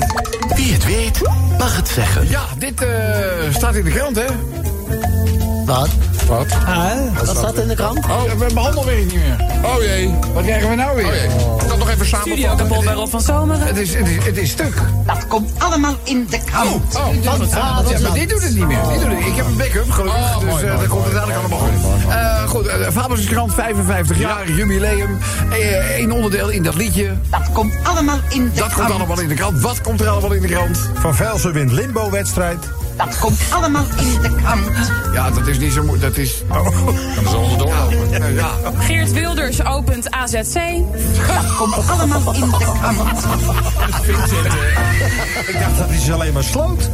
Wie het weet, mag het zeggen. Ja, dit eh, staat in de krant, hè? Wat? Wat? Wat staat in de krant? Oh, we hebben handelwerk niet meer. Oh jee. Wat krijgen we nou weer? Oh jee. Nog even samen. Studio kapot bij Rob van Zomeren. Het is, het, is, het is stuk. Dat komt allemaal in de krant. Oh, ja, maar dit doet het niet meer. Dit doet het. Ik heb een backup, gelukkig. dus eh dat komt het dadelijk allemaal goed. Eh goed, uh, Fabels krant, 55 jaar, jubileum. Eén onderdeel in dat liedje. Dat komt allemaal in de Dat krant. komt allemaal in de krant. Wat komt er allemaal in de krant? Van Velsen wint Limbo-wedstrijd. Dat komt allemaal in de krant. Ja, dat is niet zo moeilijk. Dat is... Dan is het onderdoor. Ja, ja. Geert Wilders opent AZC. Dat komt allemaal in de krant. Ik dacht dat hij ze alleen maar sloot.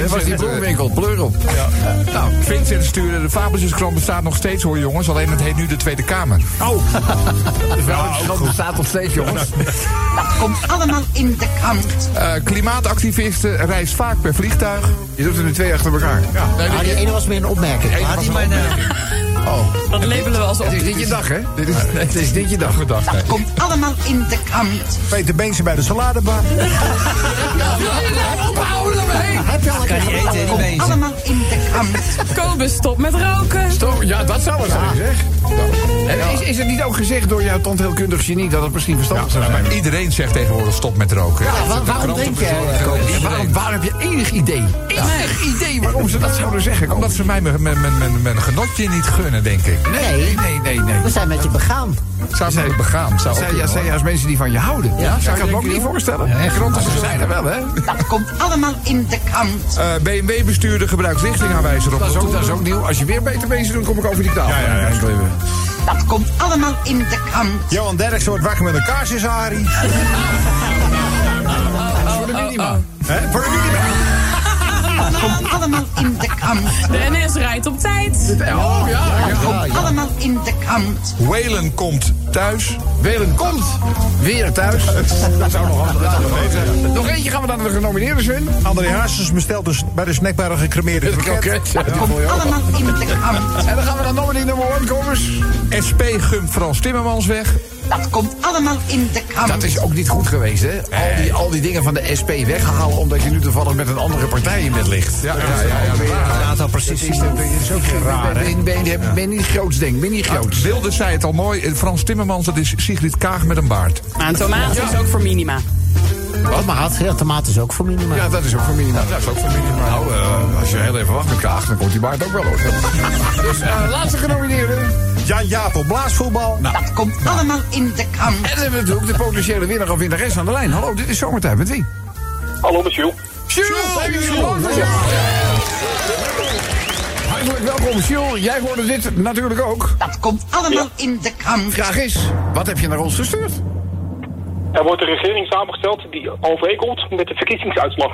Dat was die bloemwinkel, pleur op. Nou, Vincent stuurde de Fabeltjeskrant bestaat nog steeds hoor jongens. Alleen het heet nu de Tweede Kamer. Oh. De vuilniskrant bestaat nog steeds, jongens. Dat komt allemaal in de krant. Eh, klimaatactivisten reist vaak per vliegtuig. Je doet er nu twee achter elkaar. Ja. Nee, Ah, die ene was meer een opmerking. Ah, was die een mijn, Oh. Dat labelen we als Het is niet je dag, hè? Dit is, het is niet je dag. Gedacht, nee. Dat komt allemaal in de krant. Peter Beense bij de saladebar. Ophouden ermee! Heb je al eten, Komt bezig. allemaal in de krant. Kobus stop met roken. Stop. Ja, dat zou het zijn, zeg. En is, is het niet ook gezegd door jouw tandheelkundig genie dat het misschien verstandig zou zijn? Maar iedereen zegt tegenwoordig stop met roken. Ja, waarom denk? Ja, waarom, waarom heb je enig idee? Enig idee waarom ze dat zouden zeggen? Omdat ze mij mijn genotje niet gunnen, denk ik. Nee, nee, nee, nee. We zijn met je begaan. Zou ze me begaan? Zou ook Zijn, ja, zijn juist mensen die van je houden. Ja, zou ik kan me ook niet voorstellen. En kranten Ze zijn er wel, hè? Dat komt allemaal in de krant. Eh, BMW-bestuurder gebruikt richtingaanwijzer op Dat is, de ook, dat is ook nieuw. Als je weer beter bezig doet, kom ik over die tafel. Ja, ja, ja. Dat komt allemaal in de krant. Johan Derks wordt wakker met een kaars in zijn. Voor de minima. Voor de minima. Komt allemaal in de krant. De NS rijdt op tijd. Oh ja, ja. Komt allemaal in de krant. Whalen komt thuis. Welen komt weer thuis. Dat zou nog handig zijn. Nog eentje gaan we dan naar de genomineerden, Sven. André Hazes bestelt dus bij de snackbar een gecremeerde Het kroket. allemaal in de krant. En dan gaan we naar nominee nummer 1 komers. SP gumt Frans Timmermans weg. Dat komt allemaal in de krant. Dat is ook niet goed geweest, hè? Al die, al die dingen van de SP weghalen... omdat je nu toevallig met een andere partij in bed ligt. Ja, ja, ja. ja, al precies. Dat is ook geen raar, Ben, ben, ben, ben niet groots, denk Ben niet groots. Wilde zei het al mooi. Frans Timmermans, dat is Sigrid Kaag met een baard. Maar een tomaat is ook voor minima. Wat maat? Ja, tomaat is ook voor minimaal. Ja, dat is ook voor minimaal. Dat is ook voor minimaal. Nou, eh, als je heel even wacht met Kaag, dan komt die baard ook wel hoor. dus eh, laatste genomineerde. Jan Jaap op blaasvoetbal. Dat komt allemaal in de krant. En dan hebben we natuurlijk de potentiële winnaar of winnares aan de lijn. Hallo, dit is zomertijd met wie? Hallo, met Jules. Jules! Jules! Hartelijk welkom, Jules. Jij hoorde dit natuurlijk ook. Dat komt allemaal in de krant. Vraag is, wat heb je naar ons gestuurd? Er wordt een regering samengesteld die overeenkomt met de verkiezingsuitslag.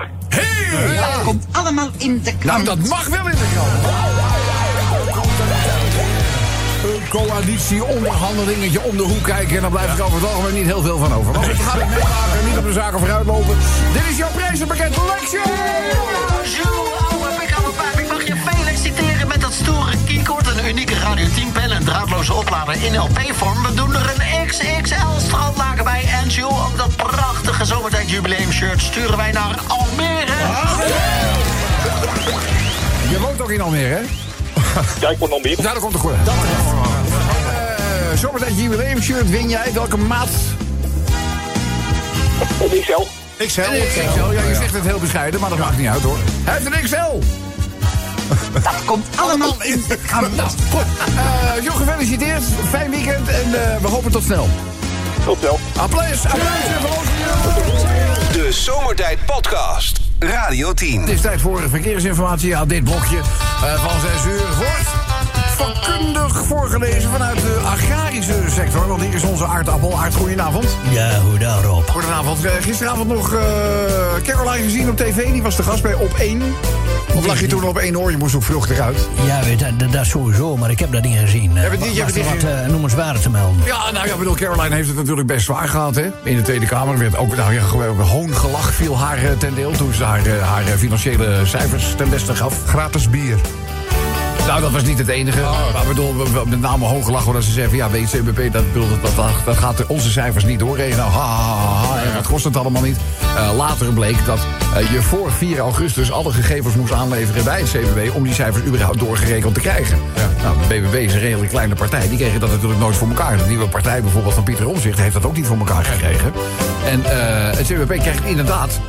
Dat komt allemaal in de Nou, krant. dat mag wel in de krant. Een coalitieonderhandelingetje om de hoek kijken... en dan blijft er over het algemeen niet heel veel van over. Maar goed, gaan het meemaken, niet op de zaken vooruitlopen. Dit is jouw prijzenpakket, Lexio! Draadloze oplader in LP-vorm. We doen er een XXL strandlaken bij. En Jules, ook dat prachtige zomertijd jubileum shirt sturen wij naar Almere. Je woont ook in Almere, hè? Ja, ik word nog meer. Nou, dat komt er goed. Dat uh, Zometeen jubileum shirt win jij. Welke maat? Een XL. XL. XL. Ja, je zegt het heel bescheiden, maar dat maakt niet uit hoor. Hij heeft een XL. Dat komt allemaal in de krant. Nou, goed. Uh, gefeliciteerd. Fijn weekend en uh, we hopen tot snel. Tot snel. Applaus, applaus. De Zomertijd Podcast. Radio 10. Het is tijd voor verkeersinformatie. Ja, dit blokje uh, van 6 uur wordt vakkundig voorgelezen vanuit de agrarische sector. Want hier is onze aardappel. Aard, goedenavond. Ja, goedenavond. Goedenavond. Uh, gisteravond nog uh, Caroline gezien op tv. Die was de gast bij Op 1. Of lag je toen op één oor? Je moest ook vluchtig uit. Ja, weet je, dat, dat sowieso, maar ik heb dat niet gezien. Heb je niet, was er wat uh, noemenswaardig te melden? Ja, nou ja, bedoel, Caroline heeft het natuurlijk best zwaar gehad, hè. In de Tweede Kamer werd ook, nou ja, hoongelach viel haar uh, ten deel... toen ze haar, haar financiële cijfers ten beste gaf. Gratis bier. Nou, dat was niet het enige. Oh. Maar bedoel, met name hooggelach omdat ze zeggen... ja, weet je, CBP, dat, dat, dat, dat gaat onze cijfers niet doorheen. Nou, ha, ha, ha, en wat kost het allemaal niet? Uh, later bleek dat uh, je voor 4 augustus... alle gegevens moest aanleveren bij het CBB... om die cijfers überhaupt doorgerekend te krijgen. Ja. Nou, de BBB is een redelijk kleine partij. Die kregen dat natuurlijk nooit voor elkaar. De nieuwe partij bijvoorbeeld van Pieter Omzicht... heeft dat ook niet voor elkaar gekregen. En uh, het CBB krijgt inderdaad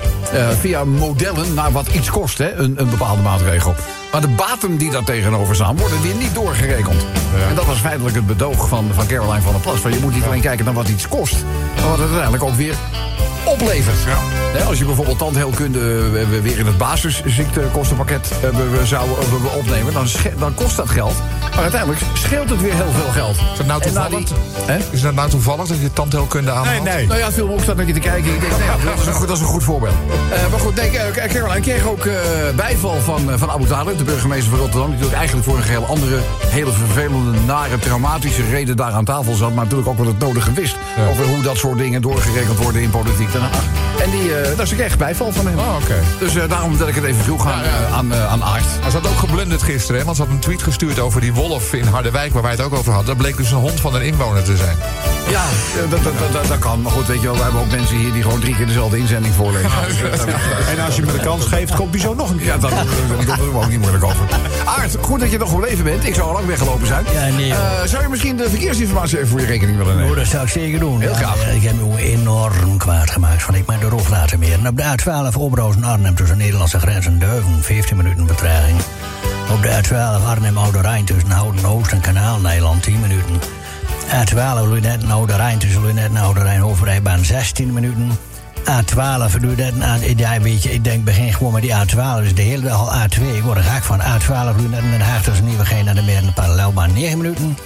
via modellen... naar wat iets kost, hè, een, een bepaalde maatregel. Maar de baten die daar tegenover staan, worden weer niet doorgerekend. Ja. En dat was feitelijk het bedoog van, van Caroline van der Plas. Van je moet niet alleen kijken naar wat iets kost, maar wat het uiteindelijk ook weer oplevert. Ja. Als je bijvoorbeeld tandheelkunde weer in het basisziektekostenpakket zouden opnemen, dan, dan kost dat geld. Maar uiteindelijk scheelt het weer heel veel geld. Is dat nou toevallig, die, is dat, nou toevallig dat je tandheelkunde aanhaalt? Nee, nee. Nou ja, film ook staat naar je te kijken. Ik denk, nee, dat, is een goed, dat is een goed voorbeeld. Uh, maar goed, nee, Caroline kreeg ook uh, bijval van, uh, van Abu Talib, de burgemeester van Rotterdam. Die natuurlijk eigenlijk voor een geheel andere, hele vervelende, nare, traumatische reden daar aan tafel zat. Maar natuurlijk ook wel het nodige wist ja. over hoe dat soort dingen doorgerekend worden in politiek Den Haag. En die, uh, daar is ik echt bijval van hem. Oh, okay. Dus uh, daarom dat ik het even vroeg aan, ja. aan, uh, aan Aard. Hij zat ook geblunderd gisteren, hè? want ze had een tweet gestuurd over die wolf in Harderwijk, waar wij het ook over hadden. Dat bleek dus een hond van een inwoner te zijn. Ja, dat, dat, dat, dat kan. Maar goed, weet je wel, we hebben ook mensen hier die gewoon drie keer dezelfde inzending voorlezen. en als je me de kans geeft, komt hij zo nog een keer. Ja, dat komt er ook niet moeilijk over. Aard, goed dat je nog gebleven bent. Ik zou al lang weggelopen zijn. Ja, nee. zou je misschien de verkeersinformatie even voor je rekening willen nemen? Oh, dat zou ik zeker doen. Heel graag. Ik heb me enorm kwaad gemaakt van ik maar de rof laten meer. En op de A12 Oberhausen Arnhem tussen Nederlandse grens en Duiven, 15 minuten vertraging. Op de A12 Arnhem Oude Rijn tussen Houten Oost en Kanaal Nederland, 10 minuten. A12 Lunetten Oude Rijn tussen Lunetten Oude Rijn Hoofdrijbaan, 16 minuten. A12 doe dat aan, ja, weet je, ik denk begin gewoon met die A12. Dus de hele dag al A2. Ik word van A12 Lunetten Den Haag tussen Nieuwegein en de Meer en de parallelbaan, 9 minuten.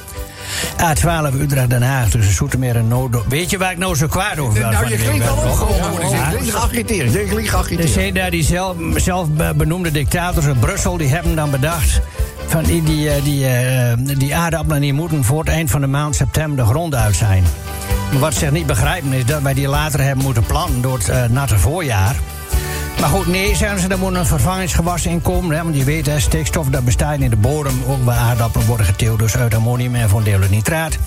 A12 Utrecht-Den Haag tussen Zoetermeer en Noord. Weet je waar ik nou zo kwaad over was? Nou, je klinkt al opgewonden. klinkt geagiteerd. Je klinkt Er geagiteerd. die zelf, zelf benoemde dictators in Brussel, die hebben dan bedacht. Van die, die, eh, die, eh, die aardappelen die moeten voor het eind van de maand september de grond uit zijn. Maar wat ze niet begrijpen is dat wij die later hebben moeten planten door het eh, natte voorjaar. Maar goed, nee, zeggen ze, er moet een vervangingsgewas in komen. Hè, want je weet, hè, stikstof dat bestaat in de bodem. Ook bij aardappelen worden geteeld, dus uit ammonium en van nitraat.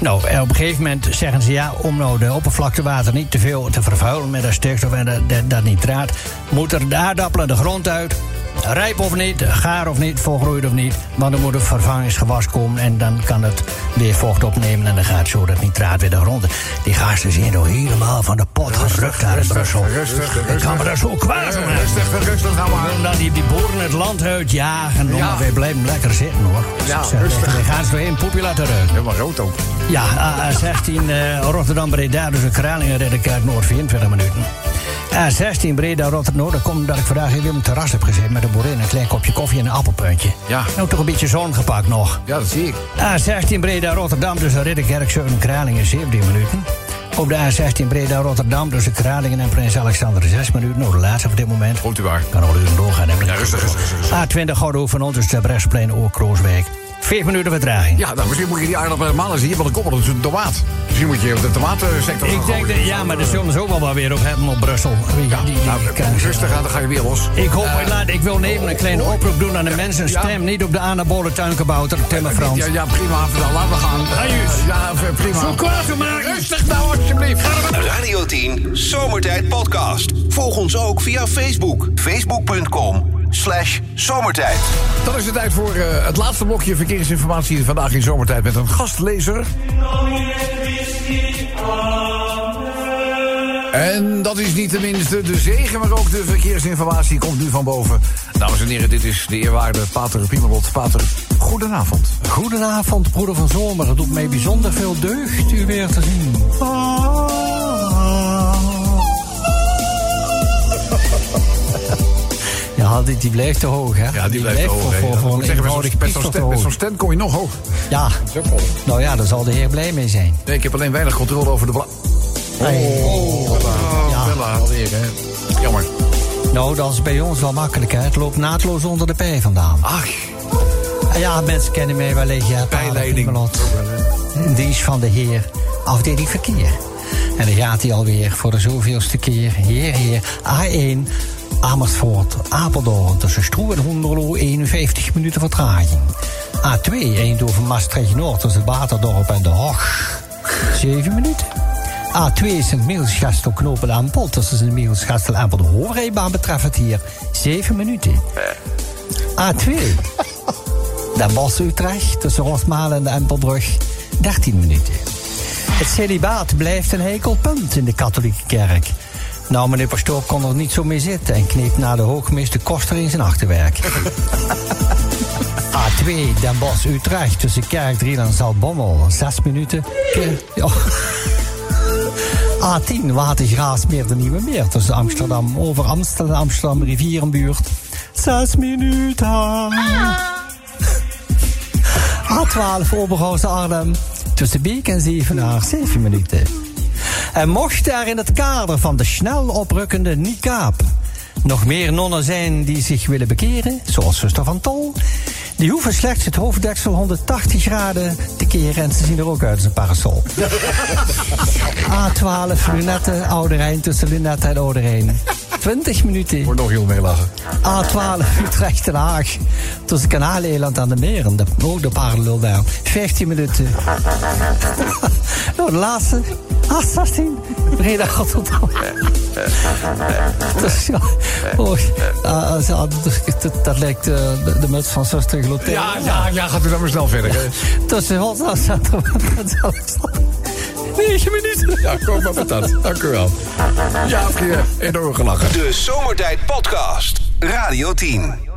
Nou, en op een gegeven moment zeggen ze ja, om nou de oppervlaktewater niet te veel te vervuilen met dat stikstof en dat, dat, nitraat, moeten de aardappelen de grond uit. Rijp of niet, gaar of niet, volgroeid of niet. Want er moet een vervangingsgewas komen en dan kan het weer vocht opnemen en dan gaat zo dat nitraat weer de grond. Die gasten zijn nou helemaal van de pot gerukt daar in Brussel. Rustig, Ik kan me daar zo kwaad om. Rustig, rustig nou maar. En dan die, die boeren het land uitjagen. Ja. Maar wij blijven lekker zitten hoor. Ja, Zeg, rustig. Dan gaan ze weer in poepje laten ruiken. Helemaal rood ook. Ja, A16 eh, Rotterdam Breda, dus een Kralingen Ridderkerk Noord 24 minuten. A16 Breda Rotterdam Noord, dat komt omdat ik vandaag hier op het terras heb gezeten met een boerin, een klein kopje koffie en een appelpuntje. Ja. Nou, toch een beetje zon gepakt nog. Ja, dat zie ik. A16 Breda Rotterdam, dus Ridderkerk 7 Kralingen 17 minuten. Op de A16 Breda Rotterdam, tussen Kralingen en Prins Alexander 6 minuten. Nou, de laatste op dit moment. Komt u waar. Kan al uren doorgaan. Ja, rustig, rustig, rustig. A20 Gordo van ons, de Brestplein Oor-Krooswijk. 4 minuten vertraging. Ja, nou, misschien moet je die aardappelen helemaal zien. Want de koppel is een tomaat. Misschien moet je de tomatensector Ik denk dat, ja, maar daar zullen ze ook wel wat weer op hebben op Brussel. Ja, die, die, nou, krijgen ze- rustig aan, dan ga je weer los. Ik hoop, laat, ik wil even een kleine oproep doen aan de mensen. Stem niet op de anabole tuinkebouter, Timmer Frans. Ja, ja, prima. Dan laten we gaan. Ajuus. Ja, v- prima. Zo kwaad te maken. Rustig nou, alsjeblieft. Radio 10 Zomertijd Podcast. Volg ons ook via Facebook. Facebook.com slash zomertijd. Dan is het tijd voor eh, het laatste blokje verkeersinformatie vandaag in zomertijd met een gastlezer. En dat is niet tenminste de zegen, maar ook de verkeersinformatie komt nu van boven. Dames en heren, dit is de eerwaarde Pater Piemelot. Pater, goedenavond. Goedenavond, broeder van Zomer. Het doet mij bijzonder veel deugd u weer te zien. Ja, die, die blijft te hoog, hè? Ja, die blijft te hoog. Voor, voor, voor een met eenvoudig zo'n- met hoog. stem kom je nog hoog. Ja, nou ja, daar zal de heer blij mee zijn. Nee, ik heb alleen weinig controle over de bla... Oh, Bella, Bella, alweer, hè. Jammer. Nou, dat is bij ons wel makkelijk, hè? Het loopt naadloos onder de pij vandaan. Ach, Ja, mensen kennen mij wellicht, ja. In dienst van de heer, afdeling verkeer. En dan gaat hij alweer voor de zoveelste keer. Heer, heer, A1, Amersfoort, Apeldoorn. Tussen Stroe en Hoenderloo, 51 minuten vertraging. A2, Eindhoven, Maastricht Noord. Tussen Waterdorp en De Hoog, 7 minuten. A2 Sint Michielsgastel knopen Ampel. Tussen Sint Michielsgastel en Ampel. De hoofdrijbaan betreft het hier 7 minuten. A2. Den Bosch Utrecht tussen Rosmalen en de Empelbrug 13 minuten. Het celibaat blijft een heikel punt in de katholieke kerk. Nou, meneer Pastoor kon er niet zo mee zitten en kneep na de hoogmis de koster in zijn achterwerk. A2 Den Bosch Utrecht tussen Kerkdriel en Zaltbommel 6 minuten. Ke- Ja. A10 Watergraafsmeer de Nieuwe Meer tussen Amsterdam over Amsterdam Amsterdam rivierenbuurt 6 minuten. A12 Oberhausen Arnhem tussen Beek en Zevenaar 7 minuten. En mocht er in het kader van de snel oprukkende Nikaap nog meer nonnen zijn die zich willen bekeren, zoals zuster van Tol, die hoeven slechts het hoofddeksel 180 graden te keren en ze zien er ook uit als een parasol. A12 Lunette, Oude Rijn tussen Lunette en Oude Rijn. 20 minuten. Wordt nog heel meelachen. A12 Utrecht Den Haag. Tussen Kanaaleland en de meren. De, ook de parallel daar. 15 minuten. nou, de laatste. A16. Breda Rotterdam. Dus, ja, oh, ah, ah, dat, dat lijkt eh, de, de muts van zuster Glotel. Ja, ja, ja, gaat u dan maar snel verder. Tussen Rotterdam Centrum en Prins Alexander. 9 minuten. Ja, kom maar met dat. Dank u wel. Ja, je enorm gelachen. De Zomertijd Podcast. Radio 10.